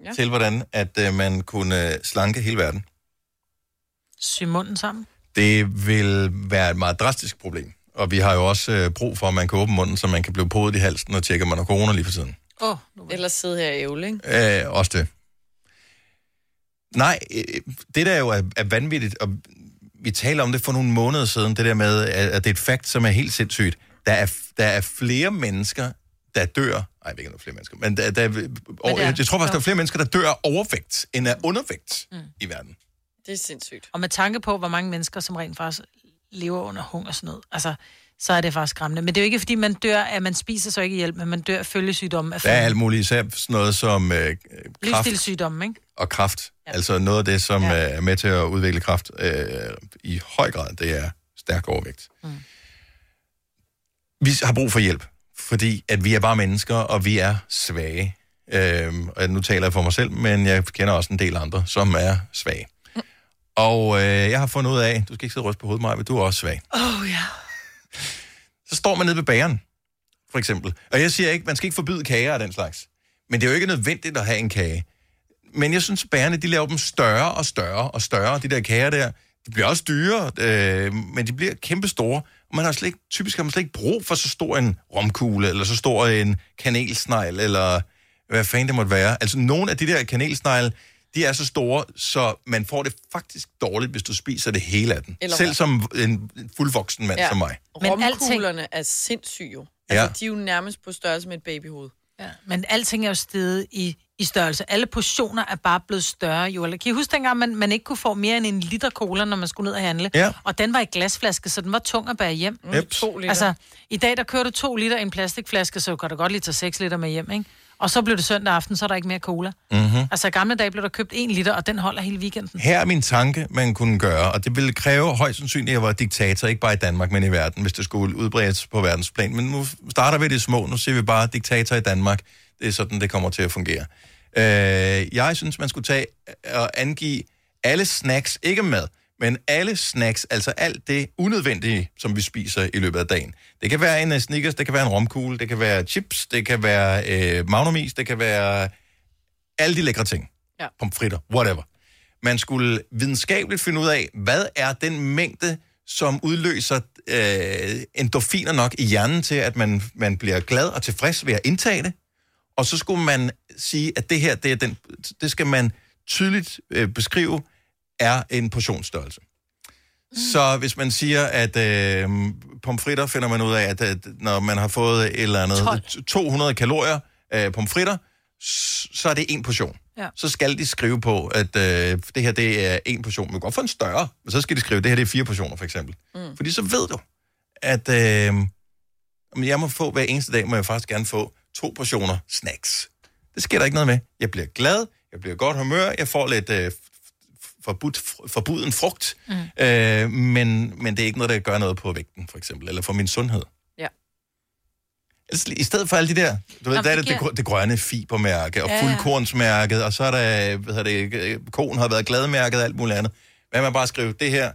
ja. til, hvordan at øh, man kunne øh, slanke hele verden. Sy munden sammen. Det vil være et meget drastisk problem. Og vi har jo også øh, brug for, at man kan åbne munden, så man kan blive podet i halsen og tjekke, om man har corona lige for tiden. Oh, Ellers sidde her i ævle, ikke? Øh, også det. Nej, øh, det der jo er, er vanvittigt, og vi talte om det for nogle måneder siden, det der med, at at det er et fakt, som er helt sindssygt. Der er, der er flere mennesker, der dør... Nej, jeg ved ikke, der er flere mennesker, men der, der, men er- jeg, jeg tror faktisk, der er flere mennesker, der dør af overvægt, end af undervægt mm. i verden. Det er sindssygt. Og med tanke på, hvor mange mennesker, som rent faktisk lever under hungersnød, altså, så er det faktisk skræmmende. Men det er jo ikke, fordi man dør, at man spiser så ikke hjælp, men man dør af følgesygdomme af Der er alt muligt, især sådan noget som øh, kraft Livsstilssygdomme, ikke? og kraft. Ja. Altså noget af det, som ja. er med til at udvikle kraft øh, i høj grad, det er stærk overvægt. Mm. Vi har brug for hjælp, fordi at vi er bare mennesker, og vi er svage. Øhm, og nu taler jeg for mig selv, men jeg kender også en del andre, som er svage. Og øh, jeg har fundet ud af, du skal ikke sidde og ryste på hovedet, Maja, men du er også svag. Oh, ja. Så står man nede ved bageren, for eksempel. Og jeg siger ikke, man skal ikke forbyde kager og den slags. Men det er jo ikke nødvendigt at have en kage. Men jeg synes, at bagerne, de laver dem større og større og større, de der kager der. De bliver også dyre, øh, men de bliver kæmpe store. Og man har slet ikke, typisk har man slet ikke brug for så stor en romkugle, eller så stor en kanelsnegl, eller hvad fanden det måtte være. Altså, nogle af de der kanelsnegle, de er så store, så man får det faktisk dårligt, hvis du spiser det hele af den. Eller Selv hvad? som en fuldvoksen mand ja. som mig. Men Romkuglerne er sindssyge jo. Ja. Altså, de er jo nærmest på størrelse med et babyhoved. Ja, men alting er jo steget i, i størrelse. Alle portioner er bare blevet større, jo. Eller kan I huske dengang, man, man ikke kunne få mere end en liter cola, når man skulle ned og handle? Ja. Og den var i glasflaske, så den var tung at bære hjem. Yep. To liter. Altså, i dag, der kører du to liter i en plastikflaske, så kan du godt lige tage 6 liter med hjem, ikke? Og så blev det søndag aften, så er der ikke mere cola. Mm-hmm. Altså, i gamle dage blev der købt en liter, og den holder hele weekenden. Her er min tanke, man kunne gøre, og det ville kræve højst sandsynligt, at jeg var diktator, ikke bare i Danmark, men i verden, hvis det skulle udbredes på verdensplan. Men nu starter vi det små, nu siger vi bare diktator i Danmark. Det er sådan, det kommer til at fungere. Øh, jeg synes, man skulle tage og angive alle snacks, ikke mad, men alle snacks, altså alt det unødvendige, som vi spiser i løbet af dagen. Det kan være en uh, Snickers, det kan være en romkugle, det kan være chips, det kan være øh, magnumis, det kan være alle de lækre ting. Ja. Pomfritter, whatever. Man skulle videnskabeligt finde ud af, hvad er den mængde, som udløser øh, endorfiner nok i hjernen til, at man, man bliver glad og tilfreds ved at indtage det. Og så skulle man sige, at det her, det, er den, det skal man tydeligt øh, beskrive, er en portionsstørrelse. Mm. Så hvis man siger, at øh, pomfritter finder man ud af, at, at når man har fået et eller andet 12. 200 kalorier af pomfritter, så er det en portion. Ja. Så skal de skrive på, at øh, det her det er en portion. Man kan godt få en større, men så skal de skrive, at det her det er fire portioner, for eksempel. Mm. Fordi så ved du, at øh, jeg må få hver eneste dag, må jeg faktisk gerne få to portioner snacks. Det sker der ikke noget med. Jeg bliver glad, jeg bliver godt humør, jeg får lidt øh, forbudt, forbuden frugt, mm. øh, men, men det er ikke noget, der gør noget på vægten, for eksempel, eller for min sundhed. Ja. Altså, I stedet for alle de der, du ved, Nå, der er det det, det, grønne fibermærke, og Ja, fuldkornsmærket, og så er der, hvad hedder det, øh, koen har været gladmærket og alt muligt andet. Hvad man bare skrive, det her,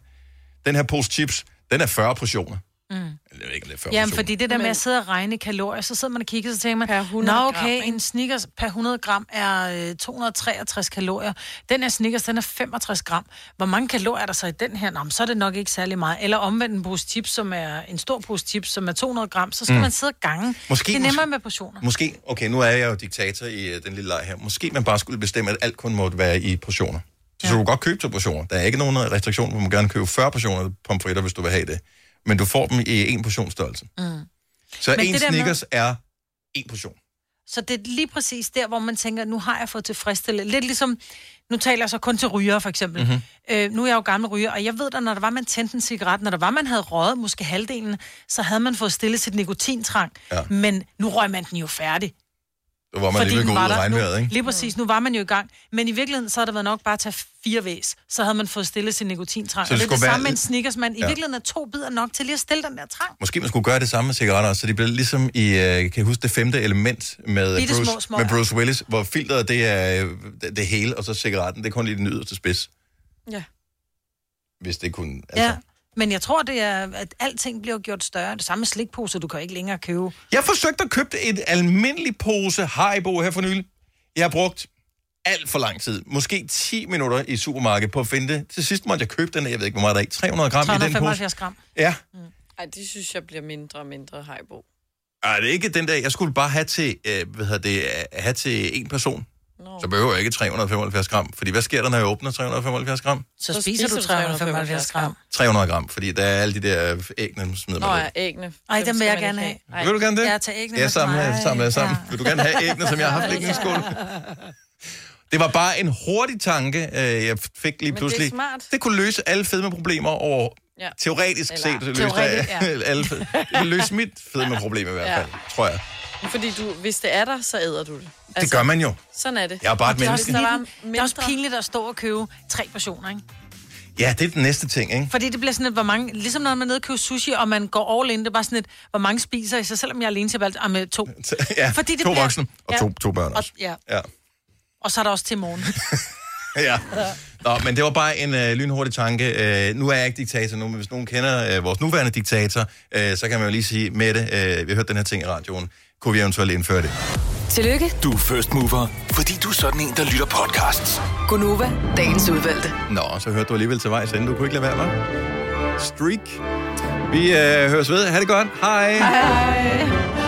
den her pose chips, den er 40 portioner. Mm. Jeg ved ikke, er 40 Jamen, fordi det der med at sidde og regne kalorier, så sidder man og kigger, så tænker man, per 100 Nå, gram, okay, ikke? en Snickers per 100 gram er øh, 263 kalorier. Den her Snickers, den er 65 gram. Hvor mange kalorier er der så i den her? Nå, men så er det nok ikke særlig meget. Eller omvendt en pose chips, som er en stor pose chips, som er 200 gram, så skal Mm. mm. man sidde og gange. Måske- det er nemmere måske- med portioner. Måske, okay, nu er jeg jo diktator i uh, den lille leg her. Måske man bare skulle bestemme, at alt kun måtte være i portioner. Så ja. du kan godt købe to portioner. Der er ikke nogen restriktion, hvor man gerne købe 40 portioner pomfritter, hvis du vil have det. Men du får dem i en portionsstørrelse. Mm. Så Men en der med- Snickers er en portion. Så det er lige præcis der, hvor man tænker, nu har jeg fået tilfredsstillet. Lidt ligesom, nu taler jeg så kun til ryger, for eksempel. Mhm. Mm-hmm. Øh, nu er jeg jo gammel ryger, og jeg ved da, når der var, man tændte en cigaret, når der var, man havde røget måske halvdelen, så havde man fået stillet sit nikotintrang. Ja. Men nu røg man den jo færdig. Så var man at gå den ud regnvejret, nu, ikke? Lige præcis, nu var man jo i gang. Men i virkeligheden, så havde det været nok bare at tage fire væs. Så havde man fået stillet sin nikotintrang. Så og det det er det være samme med en Snickers, man. I Ja. virkeligheden er to bidder nok til lige at stille den der trang. Måske man skulle gøre det samme med cigaretter, så det bliver ligesom i, uh, kan I huske det femte element med Bitte små Bruce, smøger. med Bruce Willis, hvor filteret det er øh, det, det hele, og så cigaretten, det er kun lige den yderste spids, Ja. hvis det kunne... Altså. ja. Men jeg tror, det er, at alting bliver gjort større. Det samme med slikposer, du kan ikke længere købe. Jeg forsøgte at købe et almindeligt pose Haribo her for nylig. Jeg har brugt alt for lang tid. Måske 10 minutter i supermarkedet på at finde det. Til sidst måtte jeg købe den, jeg ved ikke, hvor meget der er i. 300 gram i den pose. 375 gram. Ja. Ej, det synes jeg bliver mindre og mindre hejbo. Ej, det er ikke den der, jeg skulle bare have til, øh, hvad hedder det, øh, have til en person. Så behøver jeg ikke 375 gram. Fordi hvad sker der, når jeg åbner 375 gram? Så, så spiser du 375 gram. 300 gram, fordi der er alle de der æggene, som smider Nå mig ja, æggene. Ej, dem vil jeg gerne have. Ej. Vil du gerne det? Ja, tag æggene Ja, med sammen, mig. sammen, sammen. Ja. Vil du gerne have æggene, som jeg har haft liggende i skålen? Det var bare en hurtig tanke, øh, jeg fik lige Men det er pludselig. smart. det kunne løse alle fedmeproblemer over... Ja. Teoretisk Eller- set, så løste Teoretisk, ja. alle fed... Det løse mit fedmeproblem i hvert Ja. fald, tror jeg. Fordi du, hvis det er der, så æder du det. Altså, Det gør man jo. Sådan er det. Jeg er bare et Det er, også menneske. pinligt, det er også pinligt at stå og købe tre portioner, ikke? Ja, det er den næste ting, ikke? Fordi det bliver sådan et, hvor mange... Ligesom når man er nede og køber sushi, og man går all in, det er bare sådan et, hvor mange spiser I? Så selvom jeg er alene til valgt, med to. Ja, Fordi det to bliver- voksne og Ja. to, to børn Og, også. ja. Ja. og så er der også til morgen. ja. Nå, men det var bare en øh, lynhurtig tanke. Øh, nu er jeg ikke diktator nu, men hvis nogen kender øh, vores nuværende diktator, øh, så kan man jo lige sige, Mette, øh, vi har hørt den her ting i radioen. Kunne vi eventuelt indføre det? Tillykke, Du er first mover, fordi du er sådan en, der lytter podcasts. Gunova, dagens udvalgte. Nå, så hørte du alligevel til vej sende. Du kunne ikke lade være, hva'? Streak. Vi øh, høres ved. Ha' det godt. Hej. Hej.